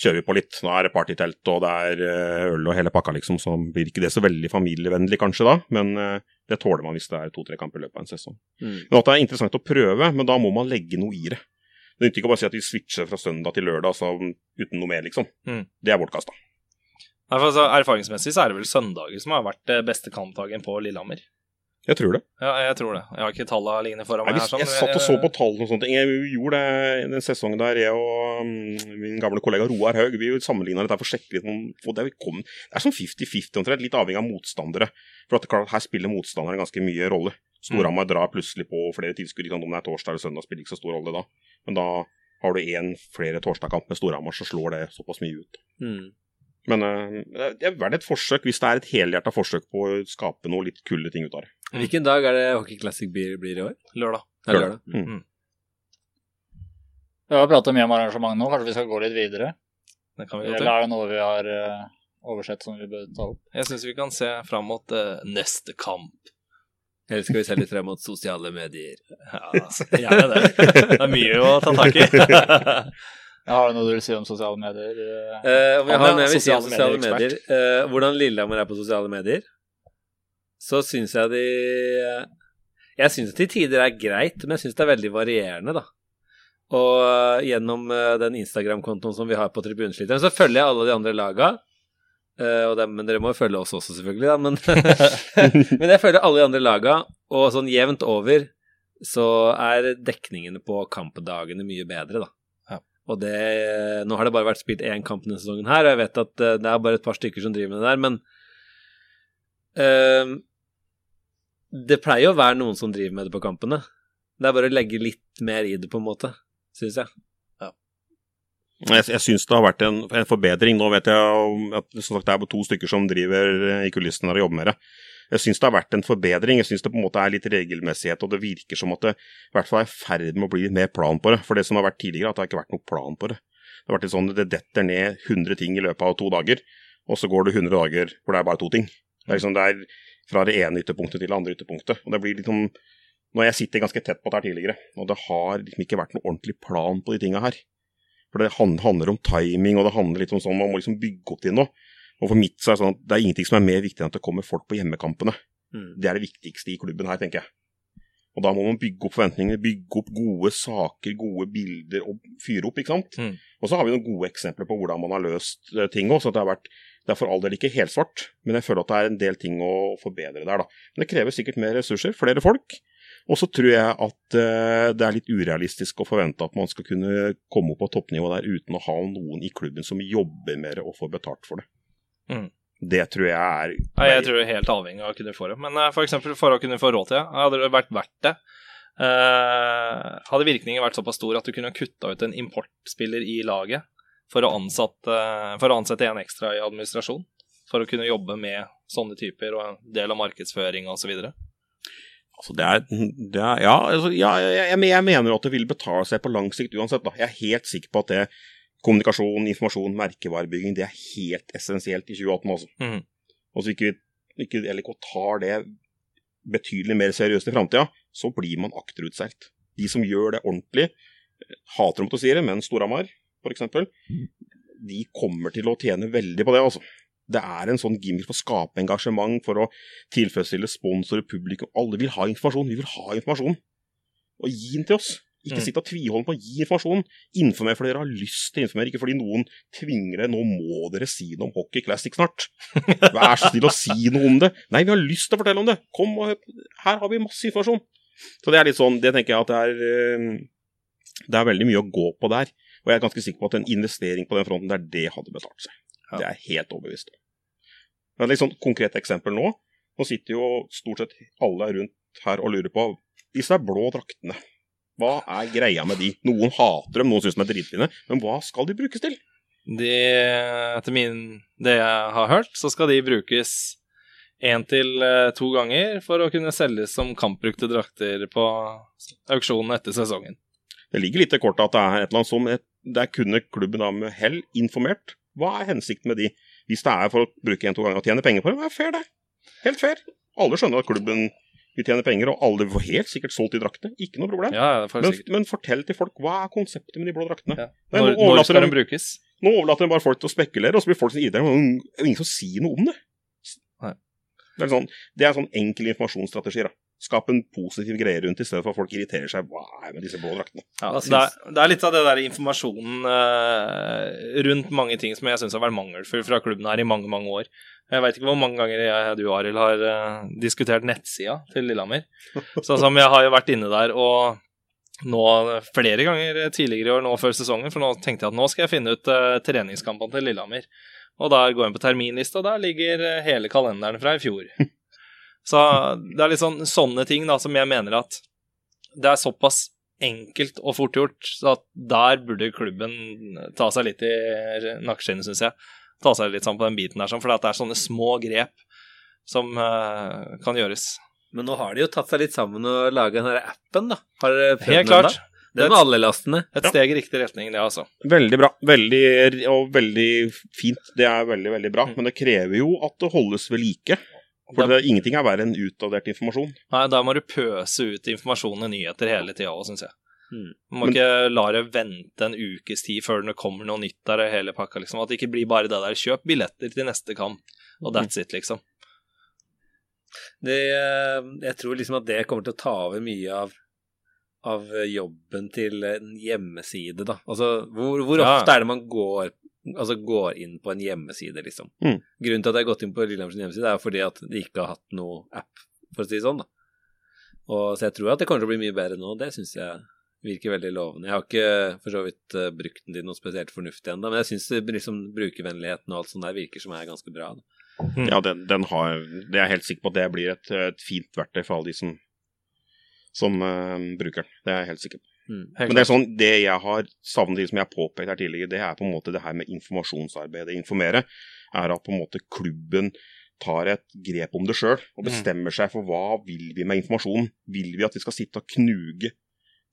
kjører vi på litt. Nå er det partytelt, og det er eh, øl og hele pakka, liksom. Så blir ikke det så veldig familievennlig kanskje da, men eh, det tåler man hvis det er to-tre kamper i løpet av en sesong. Mm. Men at det er interessant å prøve, men da må man legge noe i det. Det nytter ikke å bare si at vi switcher fra søndag til lørdag så, uten noe mer, liksom. Mm. Det er bortkasta. Altså, erfaringsmessig så er det vel søndager som har vært beste kampdagen på Lillehammer. Jeg tror det. Ja, jeg tror det. Jeg har ikke tallene liggende foran meg. Nei, her, sånn, jeg satt og så på tallene og sånne ting. Jeg gjorde det den sesongen der jeg og mm, min gamle kollega Roar Haug vi sammenligna dette for å sjekke litt om det, kom, det er sånn 50-50 omtrent, litt avhengig av motstandere. For at det, er klart, Her spiller motstanderen ganske mye rolle. Storhamar drar plutselig på flere tilskudd, om det er torsdag eller søndag, spiller ikke så stor rolle da. Men da har du én flere torsdagkamp med Storhamar, så slår det såpass mye ut. Mm. Men eh, det er verdt et forsøk, hvis det er et helhjerta forsøk på å skape noe litt kule ting ut av det. Hvilken dag er det Hockey Classic blir, blir i år? Lørdag. Det er lørdag. Mm. Vi har pratet mye om arrangement nå, kanskje vi skal gå litt videre? Det kan vi Eller er det noe vi har uh, oversett som vi bør ta opp? Jeg syns vi kan se fram mot uh, neste kamp. Eller skal vi se litt frem mot sosiale medier? Ja, gjerne det. Det er mye å ta tak i. Ja, har du noe du vil si om sosiale medier? eh? Eh, om jeg har noe jeg vil si om sosiale medier eh, Hvordan Lillehammer er på sosiale medier, så syns jeg de Jeg syns til tider er greit, men jeg syns det er veldig varierende, da. Og eh, gjennom eh, den Instagram-kontoen som vi har på Tribunesliteren, så følger jeg alle de andre laga. Og dem, men dere må jo følge oss også, selvfølgelig, da. Men, men jeg følger alle de andre laga, og sånn jevnt over så er dekningene på kampdagene mye bedre, da. Og det Nå har det bare vært spilt én kamp denne sesongen her, og jeg vet at eh, det er bare et par stykker som driver med det der, men uh, Det pleier å være noen som driver med det på kampene. Det er bare å legge litt mer i det, på en måte, syns jeg. Jeg, jeg syns det har vært en, en forbedring. Nå vet jeg at sagt, det er to stykker som driver eh, i kulissene og jobber med det. Jeg syns det har vært en forbedring. Jeg syns det på en måte er litt regelmessighet, og det virker som at det i hvert fall er i ferd med å bli litt mer plan på det. For det som har vært tidligere, at det har ikke vært noe plan på det. Det har vært litt sånn at det detter ned 100 ting i løpet av to dager, og så går det 100 dager hvor det er bare to ting. Det er liksom det er fra det ene ytterpunktet til det andre ytterpunktet. Og det blir liksom Nå har jeg sittet ganske tett på det her tidligere, og det har liksom ikke vært noe ordentlig plan på de tinga her. For det handler om timing, og det handler litt om sånn man må liksom bygge opp til noe. Og for mitt så er det sånn at det er ingenting som er mer viktig enn at det kommer folk på hjemmekampene. Mm. Det er det viktigste i klubben her, tenker jeg. Og da må man bygge opp forventningene, bygge opp gode saker, gode bilder og fyre opp, ikke sant. Mm. Og så har vi noen gode eksempler på hvordan man har løst eh, ting òg, det det er for all del ikke helsvart, men jeg føler at det er en del ting å forbedre der, da. Men det krever sikkert mer ressurser, flere folk. Og så tror jeg at uh, det er litt urealistisk å forvente at man skal kunne komme opp på toppnivå der uten å ha noen i klubben som jobber med det og får betalt for det. Mm. Det tror jeg er Nei, jeg tror det er helt avhengig av å kunne få det. Men eh, for eksempel for å kunne få råd til det, hadde det vært verdt det. eh, hadde virkningen vært såpass stor at du kunne kutta ut en importspiller i laget for å, ansette, for å ansette en ekstra i administrasjon. For å kunne jobbe med sånne typer og en del av markedsføring osv. Altså det er, det er Ja, altså, ja jeg, jeg, jeg mener at det vil betale seg på lang sikt uansett. Da. Jeg er helt sikker på at det kommunikasjon, informasjon, merkevarebygging, det er helt essensielt i 2018. også. Mm. Og så ikke, ikke LK tar det betydelig mer seriøst i framtida, så blir man akterutseilt. De som gjør det ordentlig, hater om å si det, men Storhamar f.eks., de kommer til å tjene veldig på det, altså. Det er en sånn gimmick for å skape engasjement, for å tilfredsstille sponsorer, publikum. Alle vil ha informasjon. Vi vil ha informasjon. Og gi den til oss. Ikke Mm. sitt og tviholde på å gi informasjon. Informer fordi dere har lyst til å informere, ikke fordi noen tvinger dere. Nå må dere si noe om Hockey Classic snart. Vær så snill å si noe om det. Nei, vi har lyst til å fortelle om det. Kom og. Her har vi masse informasjon. Så det er litt sånn, det tenker jeg at det er eh, Det er veldig mye å gå på der. Og jeg er ganske sikker på at en investering på den fronten der, det hadde betalt seg. Ja. Det er jeg helt overbevist om. Det et litt sånn konkret eksempel nå. Nå sitter jo stort sett alle rundt her og lurer på disse blå draktene. Hva er greia med de? Noen hater dem, noen syns de er dritfine. Men hva skal de brukes til? De, etter min, det jeg har hørt, så skal de brukes én til eh, to ganger for å kunne selges som kampbrukte drakter på auksjonen etter sesongen. Det ligger litt i kortet at det er et eller annet som Der kunne klubben da med hell informert. Hva er hensikten med de? Hvis det er for å bruke en-to ganger og tjene penger på dem, det er fair, det. Helt fair. Alle skjønner at klubben vil tjener penger, og alle får helt sikkert solgt de draktene. Ikke noe problem. Ja, Men, men fortell til folk hva er konseptet med de blå draktene. Ja. Nei, Når, nå når skal de- den brukes? Nå overlater de bare folk til å spekulere, og så blir folk sin Det er ingen som sier noe om det. Nei. Det er, sånn, det er sånn enkel informasjonsstrategi. da. Skap en positiv greie rundt i stedet for at folk irriterer seg. Hva er med disse blå draktene? Ja, det, er, det er litt av det der informasjonen eh, rundt mange ting som jeg syns har vært mangelfull fra klubben her i mange, mange år. Jeg veit ikke hvor mange ganger jeg, du Arild, har eh, diskutert nettsida til Lillehammer. Sånn som jeg har jo vært inne der og nå flere ganger tidligere i år, nå før sesongen, for nå tenkte jeg at nå skal jeg finne ut uh, treningskampene til Lillehammer. Og der går jeg inn på terminlista, og der ligger eh, hele kalenderen fra i fjor. Så det er litt sånn sånne ting da som jeg mener at det er såpass enkelt og fort gjort. Så at der burde klubben ta seg litt i nakkeskinnet, syns jeg. Ta seg litt sammen på den biten der, sånn, for det er sånne små grep som uh, kan gjøres. Men nå har de jo tatt seg litt sammen og laga den her appen, da. Har dere prøvd Helt den klart. da? Det med alle lastene. Et steg i riktig retning, det, altså. Veldig bra. Veldig, og veldig fint. Det er veldig, veldig bra. Men det krever jo at det holdes ved like. For det, ingenting er verre enn utdatert informasjon. Nei, da må du pøse ut informasjon og nyheter hele tida òg, syns jeg. Mm. Du må ikke la det vente en ukes tid før det kommer noe nytt der, og hele pakka, liksom. At det ikke blir bare det der kjøp billetter til neste kamp, og that's it, liksom. Det, eh, jeg tror liksom at det kommer til å ta over mye av, av jobben til en hjemmeside, da. Altså, hvor, hvor Ja. ofte er det man går, altså, går inn på en hjemmeside, liksom? Mm. Grunnen til at jeg har gått inn på Lillehammers hjemmeside, er fordi at de ikke har hatt noe app, for å si det sånn, da. Og, så jeg tror at det kommer til å bli mye bedre nå, det syns jeg virker veldig lovende. Jeg har ikke for så vidt uh, brukt den til noe spesielt fornuftig ennå, men jeg syns liksom, brukervennligheten og alt sånt der virker som er ganske bra. Da. Mm. Ja, den, den har Det er jeg helt sikker på at det blir et, et fint verktøy for alle de som, som uh, bruker den. Det er jeg helt sikker på. Mm. Men det er sånn, det jeg har savnet, som jeg har påpekt her tidligere, det er på en måte det her med informasjonsarbeidet. Informere er at på en måte klubben tar et grep om det sjøl og Mm. bestemmer seg for hva vil vi med informasjonen. Vil vi at vi skal sitte og knuge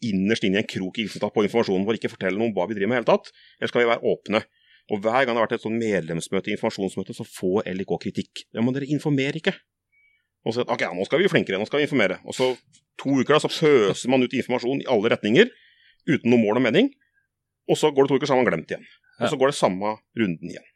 innerst inn i en krok på informasjonen vår, ikke fortelle noe om hva vi driver med i hele tatt? Eller skal vi være åpne? Og hver gang det har vært et sånn medlemsmøte, informasjonsmøte, så får LIK kritikk. Ja, men dere informerer ikke. Og så ok, nå skal vi bli flinkere, nå skal vi informere. Og så to uker da, så pøser man ut informasjon i alle retninger uten noe mål og mening. Og så går det to uker, så har man glemt igjen. Og så går det samme runden igjen.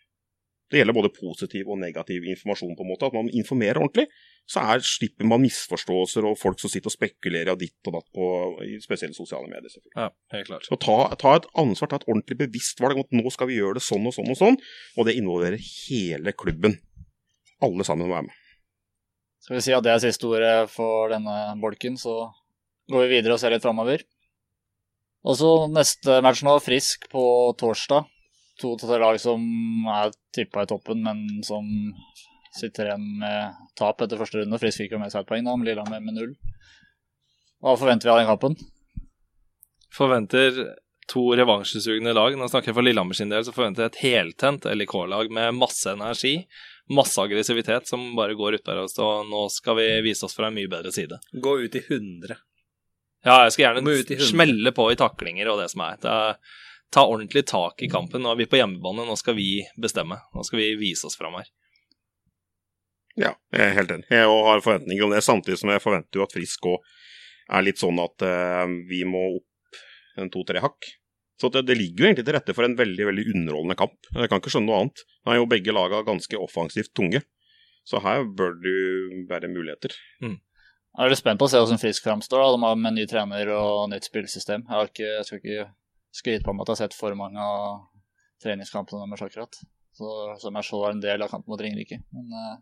Det gjelder både positiv og negativ informasjon, på en måte. At man informerer ordentlig. Så er, slipper man misforståelser og folk som sitter og spekulerer av ditt og datt på i spesielle sosiale medier. selvfølgelig. Ja, helt klart. Så ta, ta et ansvar, ta et ordentlig bevisst valg nå skal vi gjøre det sånn og sånn og sånn. Og det involverer hele klubben. Alle sammen må være med. Skal vi si at det er siste ordet for denne bolken, så går vi videre og ser litt framover. Og så neste match nå, Frisk på torsdag. To til lag som er tippa i toppen, men som sitter igjen med tap etter første runde. Frisk fikk jo med seg et poeng, da, med Lillehammer med null. Hva forventer vi av den kampen? Forventer to revansjesugne lag. Nå snakker jeg for Lillehammer sin del, så forventer jeg et heltent LIK-lag med masse energi, masse aggressivitet, som bare går ut der og står Nå skal vi vise oss fra en mye bedre side. Gå ut i 100. Ja, jeg skal gjerne smelle på i taklinger og det som er. Det er ta ordentlig tak i kampen. Nå er vi på hjemmebane, nå skal vi bestemme. Nå skal vi vise oss fram her. Ja, jeg er helt enig. Jeg har forventninger om det, samtidig som jeg forventer jo at Frisk òg er litt sånn at uh, vi må opp en to-tre hakk. Så det, det ligger jo egentlig til rette for en veldig veldig underholdende kamp. Jeg kan ikke skjønne noe annet. Nå er jo begge laga ganske offensivt tunge, så her bør det jo være muligheter. Jeg er litt spent på å se hvordan Frisk framstår. da. De med ny trener og nytt spillsystem. Jeg, har ikke, jeg skal ikke skryte på meg at jeg har sett for mange av treningskampene deres akkurat. Så, som jeg så var en del av kampen mot Ringerike. Men eh,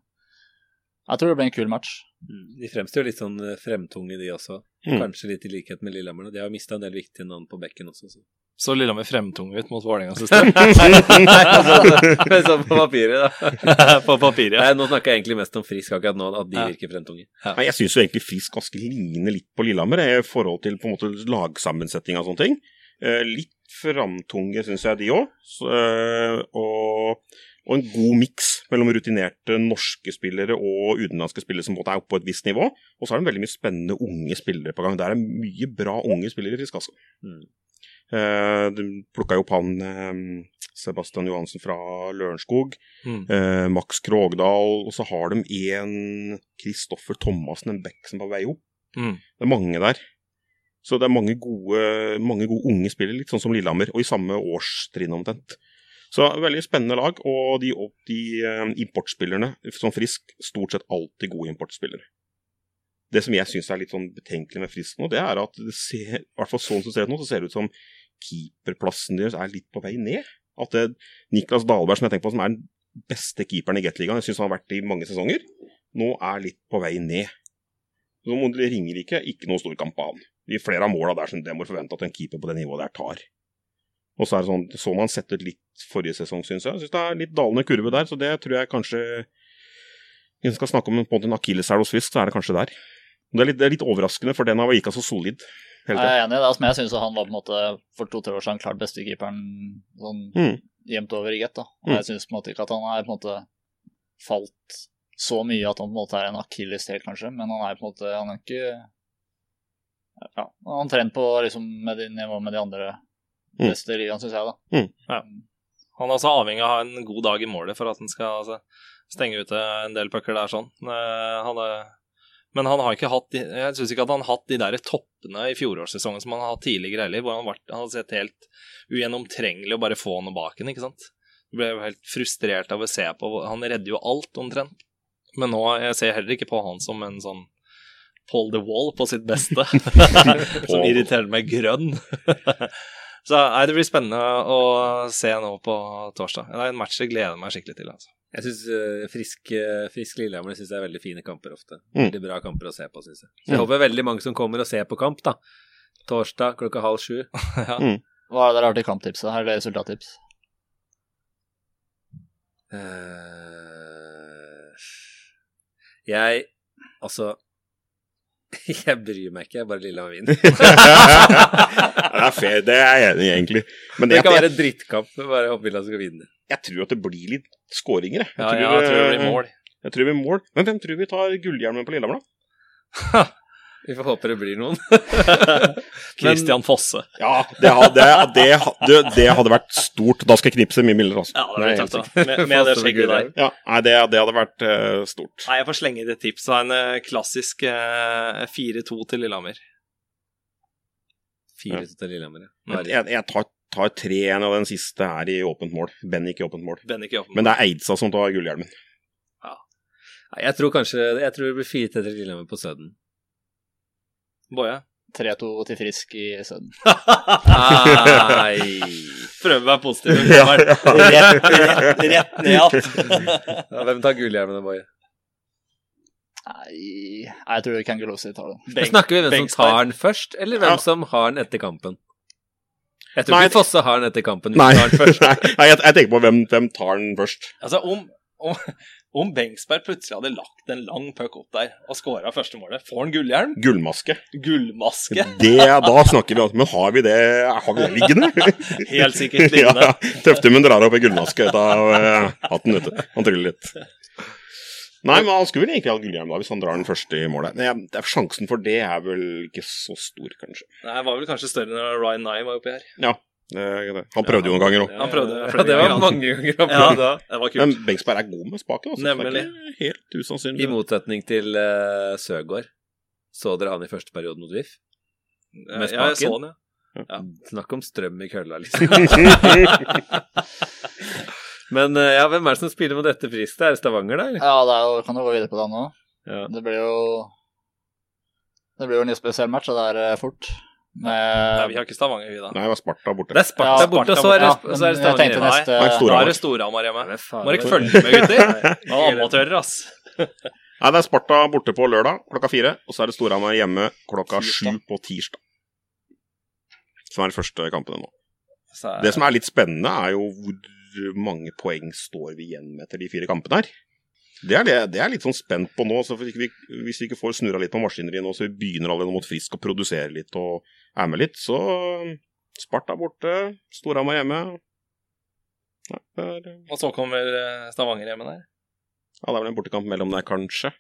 jeg tror det blir en kul match. De fremstår litt sånn eh, fremtunge, de også. Mm. Kanskje litt i likhet med Lillehammer. De har mista en del viktige navn på bekken også. Så. Så Lillehammer fremtunge ut mot Vålerenga system. Nei, altså, sånn på papiret, da. på papiret, ja. Nei, nå snakker jeg egentlig mest om Frisk akkurat nå, at de Ja. virker fremtunge. Nei, jeg syns jo egentlig Frisk ganske ligner litt på Lillehammer i forhold til på en måte lagsammensetning og sånne ting. Eh, litt framtunge, syns jeg, de òg. Og, og en god miks mellom rutinerte norske spillere og utenlandske spillere som er oppe på et visst nivå. Og så er det veldig mye spennende unge spillere på gang. Der er mye bra unge spillere i Frisk, altså. Mm. Eh, de plukka jo opp han eh, Sebastian Johansen fra Lørenskog. Mm. Eh, Max Krogdal, og så har de en Kristoffer Thomassen, en back som er på vei opp. Mm. Det er mange der. Så det er mange gode, mange gode unge spillere, litt sånn som Lillehammer, og i samme årstrinn omtrent. Så veldig spennende lag, og de, de eh, importspillerne, som Frisk, stort sett alltid gode importspillere. Det som jeg syns er litt sånn betenkelig med Frisk nå, det er at det ser, i hvert fall sånn som ser ut nå, så ser det ut som keeperplassen deres er litt på vei ned. At det, Niklas Dahlberg, som jeg tenker på som er den beste keeperen i Gateligaen, jeg syns han har vært i mange sesonger, nå er litt på vei ned. Så må det ringer ikke, noe stor kamp av han. I flere av måla der som det må forvente at en keeper på det nivået der tar. Og så er det sånn, så man sett ut litt forrige sesong, syns jeg. Synes det er litt dalende kurve der, så det tror jeg kanskje Hvis en skal snakke om på en en akilleshæl hos Fisk, så er det kanskje der. Det er, litt, det er litt overraskende, for den har ikke så solid. Jeg er enig i det, altså, men jeg syns han var på en måte for to-tre år siden klart beste keeperen sånn Mm. jevnt over i gett. Og Mm. jeg syns på en måte ikke at han er på en måte falt så mye at han på en måte er en akilleshæl, kanskje, men han er på en måte Han er ikke Ja, han har trent på liksom med de nivå med de andre. Beste mm. ligaen, syns jeg, da. Ja. Han er også avhengig av å ha en god dag i målet for at han skal altså, stenge ute en del pucker der sånn. Eh, Han er, men han har ikke hatt de, Jeg syns ikke at han har hatt de der toppene i fjorårssesongen som han har hatt tidligere heller, hvor han har, vært, han har sett helt ugjennomtrengelig å bare få noe bak henne, ikke sant. Jeg ble helt frustrert av å se på Han redder jo alt, omtrent. Men nå jeg ser heller ikke på han som en sånn Paul the Wall på sitt beste, som irriterer meg grønn. Så nei, det blir spennende å se nå på torsdag. Det er en match jeg gleder meg skikkelig til. altså. Jeg syns frisk, eh, frisk Lillehammer synes jeg er veldig fine kamper ofte. Mm. Veldig bra kamper å se på, syns jeg. Så jeg Mm. håper veldig mange som kommer og ser på kamp, da. Torsdag klokka halv sju. ja. Hva er det dere har til kamptipset? Her er det resultattips. Uh, jeg Altså Jeg bryr meg ikke, jeg bare Lillehammer vinner. det er fair, det er jeg enig i, egentlig. Men Det det kan jeg, være en drittkamp, bare håper Villa skal vinne. jeg tror at det blir litt skåringer, jeg. Ja, ja, jeg tror det blir mål. Jeg tror det blir mål. Men hvem tror vi tar gullhjelmen på Lillehammer, da? Vi får håpe det blir noen. Christian Fosse. Ja, det hadde, det, hadde, det hadde vært stort. Da skal jeg knipse mye mildere, altså. Ja, det hadde vært tøft, da. Med, med det skjegget der. Ja, nei, det, det hadde vært uh, stort. Nei, jeg får slenge inn et tips. Det er en eh, klassisk uh, 4-2 til Lillehammer. Fire til Lillehammer, ja. Jeg, jeg tar, tar 3-1, og den siste er i åpent mål. Bennik i åpent mål. Bennik Joffen. Men det er Eidsa som tar gullhjelmen. Ja. Jeg tror kanskje Jeg tror det blir fire til Lillehammer på Sudden. Boje. 3-2 til Frisk i Sudden. Nei Prøver å være positiv. Ja, Rett, rett, rett ned igjen. ja, Hvem tar gullhjelmene, Boje? Nei, jeg tror Kangelosi tar den. Beng, Snakker vi hvem som tar den først, eller hvem Ja. som har den etter kampen? Jeg tror Nei, ikke Fosse har den etter kampen. Nei, den nei, nei jeg, jeg tenker på hvem, hvem tar den først. Altså, om, om, om Bengsberg plutselig hadde lagt en lang puck opp der og skåra første målet, får han gullhjelm? Gullmaske. Gullmaske? Det, da snakker vi om Men har vi det, har vi det liggende? Helt sikkert liggende. ja. Tøftemunn drar opp en gullmaske ut av eh, hatten, vet du. Han tryller litt. Nei, men han skulle vel egentlig ha gullhjelm da, hvis han drar den første i målet. Er- Sjansen for det er vel ikke så stor, kanskje. Nei, det var vel kanskje større når Ryan Nye var oppi her. Ja. Han prøvde jo noen ganger òg. Han prøvde Ja, det var mange ganger han Ja, prøvde da. det var Men kult. Bengsberg er god med spaken. Altså. Nemlig. Det er ikke helt usannsynlig. I motsetning til uh, Søgaard. Så dere han i første periode mot VIF? Ja, med jeg så han, ja. ja. Snakk om strøm i kølla, liksom. Men eh, ja, hvem er det som spiller med dette priset? Er det Stavanger, da? Ja, det er jo, kan jo gå videre på det nå. Ja. Det blir jo Det blir jo en litt spesiell match, og det er eh, fort. Nei, vi har ikke Stavanger, vi da. Nei, det var Sparta borte. Det er Sparta Ja, borte, og så er det, ja, og så er det Stavanger. neste Nei, Da er det Storhamar hjemme. Må dere følge med, gutter? Er amatører, ass. Nei, det er Sparta borte på lørdag klokka fire, og så er det Storhamar hjemme klokka sju på tirsdag. Som er de første kampene nå. Så er- Det som er litt spennende, er jo hvor mange poeng står vi igjen med etter de fire kampene her. Det er, det, det er litt sånn spent på nå. så hvis vi, hvis vi ikke får snurra litt på maskineriet nå, så vi begynner allerede mot Frisk å produsere litt og er med litt, så Sparta borte, Storhamar hjemme. Ja, er, Og så kommer eh, Stavanger hjemme der. ja, det er vel en bortekamp mellom der, kanskje.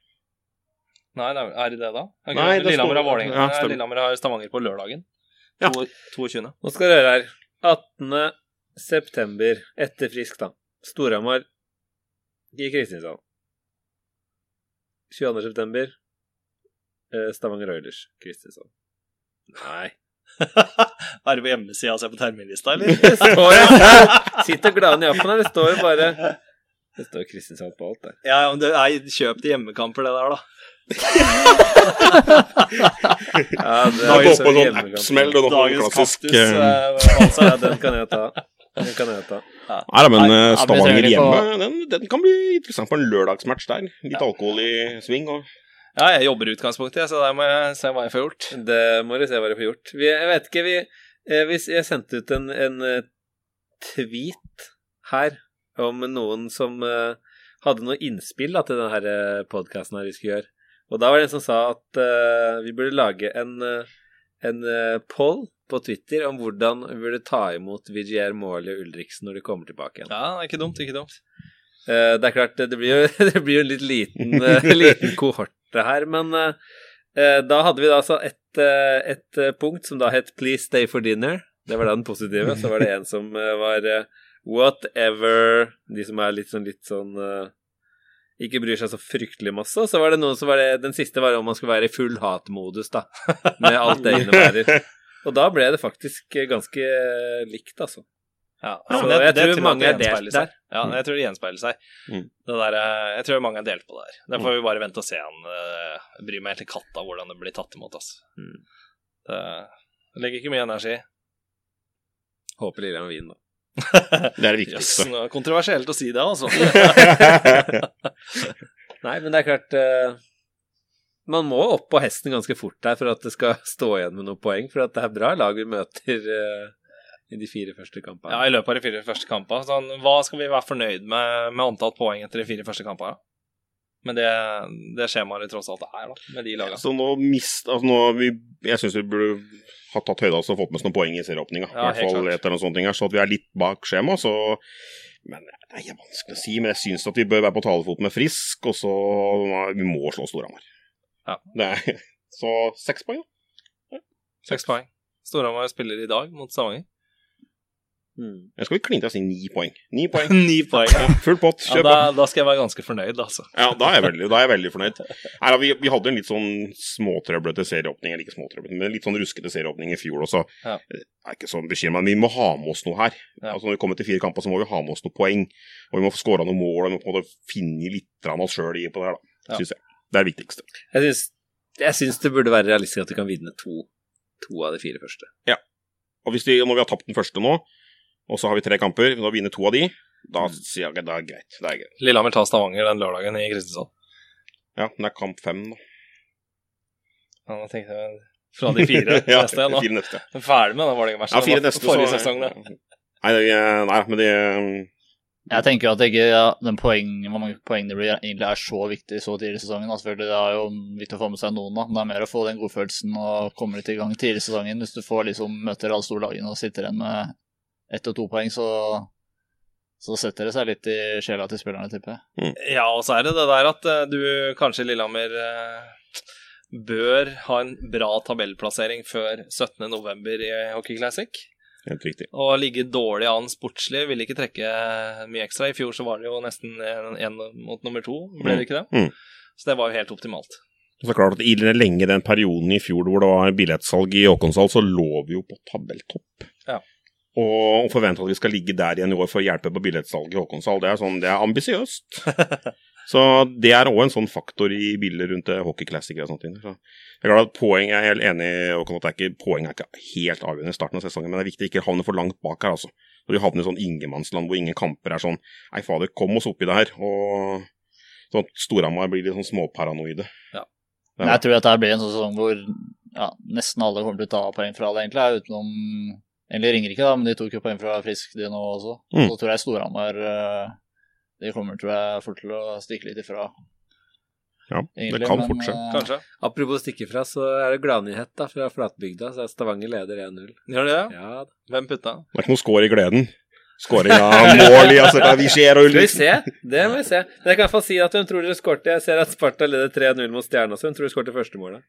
Nei, det er, er det det, da? Okay, Nei, det? Lillehammer har ja, Lillehammer har Stavanger på lørdagen. Ja. 22. Nå skal dere høre her. 18. september, etter Frisk, da. Storhamar i Kristiansand. 22. september, eh, Stavanger Oilers, Kristiansand. Nei. er det på hjemmesida og ser på terminlista, eller? Det står jo Sitt og glad i jappen her, det står jo bare Det står Kristiansand på alt der. ja, men det er kjøp til hjemmekamper, det der, da. Ja, det er går så på noen hjemmekamp. appsmell og noe Dagens klassisk kaktus. Ja, den kan jeg ta. Den kan jeg ta. Nei da, men Nei, eh, ja, Stavanger hjemme, den, den kan bli interessant på en lørdagsmatch der. Litt alkohol i sving og ja, jeg jobber i utgangspunktet, så der må jeg se hva jeg får gjort. Det må du se hva du får gjort. Vi, jeg vet ikke, vi, eh, hvis Jeg sendte ut en, en eh, tweet her om noen som eh, hadde noe innspill da, til denne podkasten vi skulle gjøre. Og da var det en som sa at uh, vi burde lage en, en poll på Twitter om hvordan vi burde ta imot VGR Morley og Ulriksen når de kommer tilbake igjen. Ja, ikke dumt, ikke dumt. Uh, det er klart, det blir jo, det blir jo en litt liten, liten kohorte her, men eh, eh, da hadde vi da altså et, eh, et punkt som da het 'Please stay for dinner'. Det var da den positive. Så var det en som var 'whatever', de som er litt sånn, litt sånn ikke bryr seg så fryktelig masse. Og så var det noen som var det Den siste var om man skulle være i full hatmodus, da. Med alt det innebærer. Og da ble det faktisk ganske likt, altså. Ja, Så men jeg tror mange er delt der. Ja, jeg tror det gjenspeiler seg. Mm. Der, eh, jeg tror mange er delt på det her. Det får vi bare vente og se an. eh, Jeg bryr meg helt i katta hvordan det blir tatt imot, altså. Mm. Det, det legger ikke mye energi. Håper Lillehammer vinner, da. Det er det viktigste. det kontroversielt å si det, altså. Nei, men det er klart eh, Man må opp på hesten ganske fort der for at det skal stå igjen med noen poeng. For at det er bra lag vi møter eh, i de fire første kampene. Ja, i løpet av de fire første kampene. Sånn, hva skal vi være fornøyd med med antall poeng etter de fire første kampene? Men det, det skjemaet det tross alt er, da, med de lagene. Så nå mist, altså nå, vi, Jeg syns vi burde ha tatt høyde altså, og fått med oss noen poeng i serieåpninga. I Ja, hvert helt fall etter noen sånne ting her, så at vi er litt bak skjema. Så Men det er vanskelig å si. Men jeg syns at vi bør være på talefot med Frisk, og så Vi må slå Storhamar. Ja. Er, så seks poeng, da. Seks poeng. Storhamar spiller i dag mot Stavanger. Mm. Jeg skal vi klinte å si ni poeng. Ni poeng. Ni poeng. Ja, full pott. Ja, Kjør da, da skal jeg være ganske fornøyd, altså. Ja, da er jeg veldig, da er jeg veldig fornøyd. Nei, vi, vi hadde en litt sånn småtrøblete serieåpning, eller ikke småtrøblete, men litt sånn ruskete serieåpning i fjor også. Ja. Jeg er ikke sånn bekymra, men vi må ha med oss noe her. Ja. Altså Når vi kommer til fire kamper, så må vi ha med oss noen poeng. Og vi må få skåra noen mål, og vi må på en måte finne litt av oss sjøl på det her, da. Ja. Synes jeg. Det er det viktigste. Jeg syns, jeg syns det burde være realistisk at vi kan vinne to, to av de fire første. Ja. Og hvis vi, når vi har tapt den første nå, og så har vi tre kamper, og vinner to av de, da Mm. sier jeg at det er greit. Det er greit. Lillehammer tar Stavanger den lørdagen i Kristiansand. Ja, men det er kamp fem, da. Ja, da tenkte jeg fra de fire ja, neste igjen, da. fire neste. Er Ferdig med den Vålerenga-matchen. Ja, fire Det neste. Forrige så- sesong, det. Nei, det, nei, men det Jeg tenker jo at ikke, ja, den poeng, hvor mange poeng det blir, egentlig er så viktig så tidlig i sesongen. Altså, for det er jo viktig å få med seg noen, da. Men det er mer å få den godfølelsen og komme litt i gang tidlig i sesongen. Hvis du får liksom møter alle store lagene og sitter igjen med ett og to poeng, så, så setter det seg litt i sjela til spillerne, tipper jeg. Ja, og så er det det der at eh, du kanskje Lillehammer eh, bør ha en bra tabellplassering før 17.11. i Hockey Classic. Helt riktig. Og ligge dårlig an sportslig vil ikke trekke mye ekstra. I fjor så var det jo nesten én mot nummer to, ble det ikke det? Mm. Så det var jo helt optimalt. Så klart at I lenge den perioden i fjor hvor det var billettsalg i Håkonshall, så lå vi jo på tabelltopp. Ja. Og forventer at vi skal ligge der igjen i år for å hjelpe på billettsalget i Håkonshall. Det er sånn, det er ambisiøst. så det er òg en sånn faktor i bildet rundt hockeyklassikere og sånne ting. Så jeg er glad at poeng, er helt enig Håkon, at det er ikke, poeng er ikke helt avgjørende i starten av sesongen, men det er viktig å ikke havne for langt bak her. altså. Når vi havner i sånn ingenmannsland hvor ingen kamper er sånn Nei, fader, kom oss oppi det her. Og sånn Storhamar blir litt sånn småparanoide. Ja. Men jeg tror at dette blir en sånn sesong hvor ja, nesten alle kommer til å ta poeng fra det, egentlig. Utenom Egentlig Ringerike, da, men de tok jo poeng fra Frisk de nå også. Mm. Så tror jeg Storhamar eh, De kommer tror jeg fort til å stikke litt ifra. Ja, det kan men, fort skje. eh, Kanskje. Apropos stikke ifra, så er det gladnyhet da, fra flatbygda. Så er Stavanger leder 1-0. Gjør det det? Ja. Hvem putta? Det er ikke noe score i gleden. Skåringa, mål i altså, vi ser og Skal vi se? Det må vi se. Men jeg kan i hvert fall si at hvem tror dere skårte? Jeg ser at Sparta leder 3-0 mot Stjerna, så hvem tror du skårte første målet?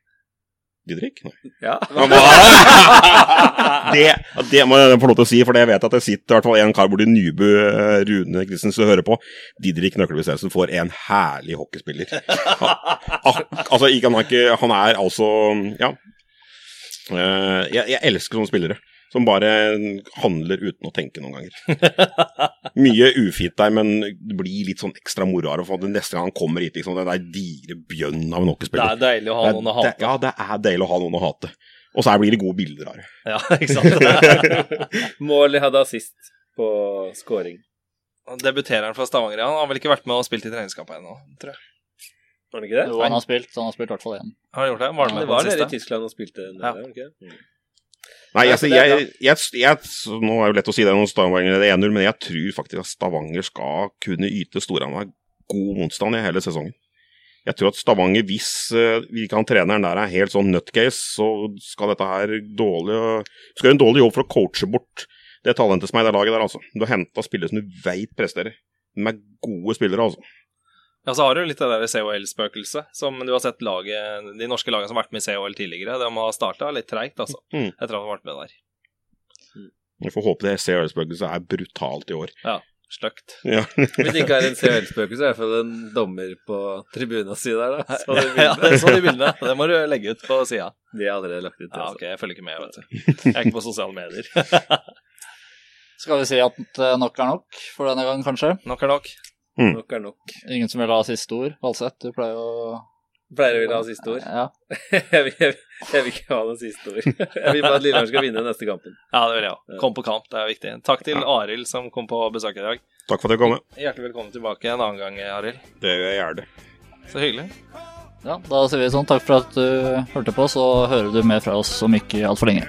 Didrik? Nei. Ja. det, det må jeg få lov til å si, for jeg vet at det sitter i hvert fall en kar borti Nybu, eh, Rune Christensen, og hører på. Didrik Nøkkelbestemmelsen får en herlig hockeyspiller. Han, altså, er han er altså Ja. Eh, jeg, jeg elsker sånne spillere. Som bare handler uten å tenke noen ganger. Mye ufint der, men det blir litt sånn ekstra moro av det. Det neste gang han kommer hit, liksom, den der digre bjønn av en Det er deilig å ha noen å hate. Ja, det er deilig å ha noen å hate. Og så her blir det gode bilder av det. Ja, ikke sant? Målet hadde assist på scoring. Debutereren fra Stavanger? ja. Han har vel ikke vært med og spilt i treningskampen ennå, tror jeg. Var det ikke det? Jo, han har spilt, han har spilt i hvert fall én. Har han gjort det? Var han med Det var den dere i? Tyskland og spilte den, Ja. Der, ikke det? Mm. Nei, altså, så jeg, jeg, jeg, Nå er det jo lett å si det når Stavanger er 1-0, men jeg tror faktisk at Stavanger skal kunne yte Storhamar god motstand i hele sesongen. jeg tror at Stavanger, hvis uh, vi kan treneren der er helt sånn nutcase, så skal dette her dårlig Skal gjøre en dårlig jobb for å coache bort det talentet som er i det laget der, altså. Du har henta spillere som du veit presterer. De er gode spillere, altså. Ja, så har du litt det der COL-spøkelset, som du har sett laget, de norske lagene som har vært med i COL tidligere. De har starta litt treigt, altså, Mm. etter at de har vært med der. Vi får håpe det COL-spøkelset er brutalt i år. Ja, stygt. Ja. Hvis det ikke er en COL-spøkelse, er det i hvert fall en dommer på tribuna si der, da. Så de Ja, det så de bildene. Det må du legge ut på sida. De har allerede lagt ut. Ja, altså. ok, jeg følger ikke med, vet du. Jeg er ikke på sosiale medier. Skal vi si at eh, nok er nok for denne gang, kanskje? Nok er nok. Nok er nok. Ingen som vil ha siste ord? Valseth, du pleier å Pleier å ville ha siste ord. Ja. jeg, vil, jeg, vil- jeg vil ikke ha noe siste ord. Jeg vil bare at Lillehammer skal vinne neste kampen. Ja, det vil jeg òg. Kom på kamp, det er viktig. Takk til Arild som kom på besøk i dag. Takk for at jeg kom. Hjertelig velkommen tilbake en annen gang, Arild. Det gjør jeg gjerne. Så hyggelig. ja, da sier vi sånn takk for at du hørte på, så hører du mer fra oss om ikke altfor lenge.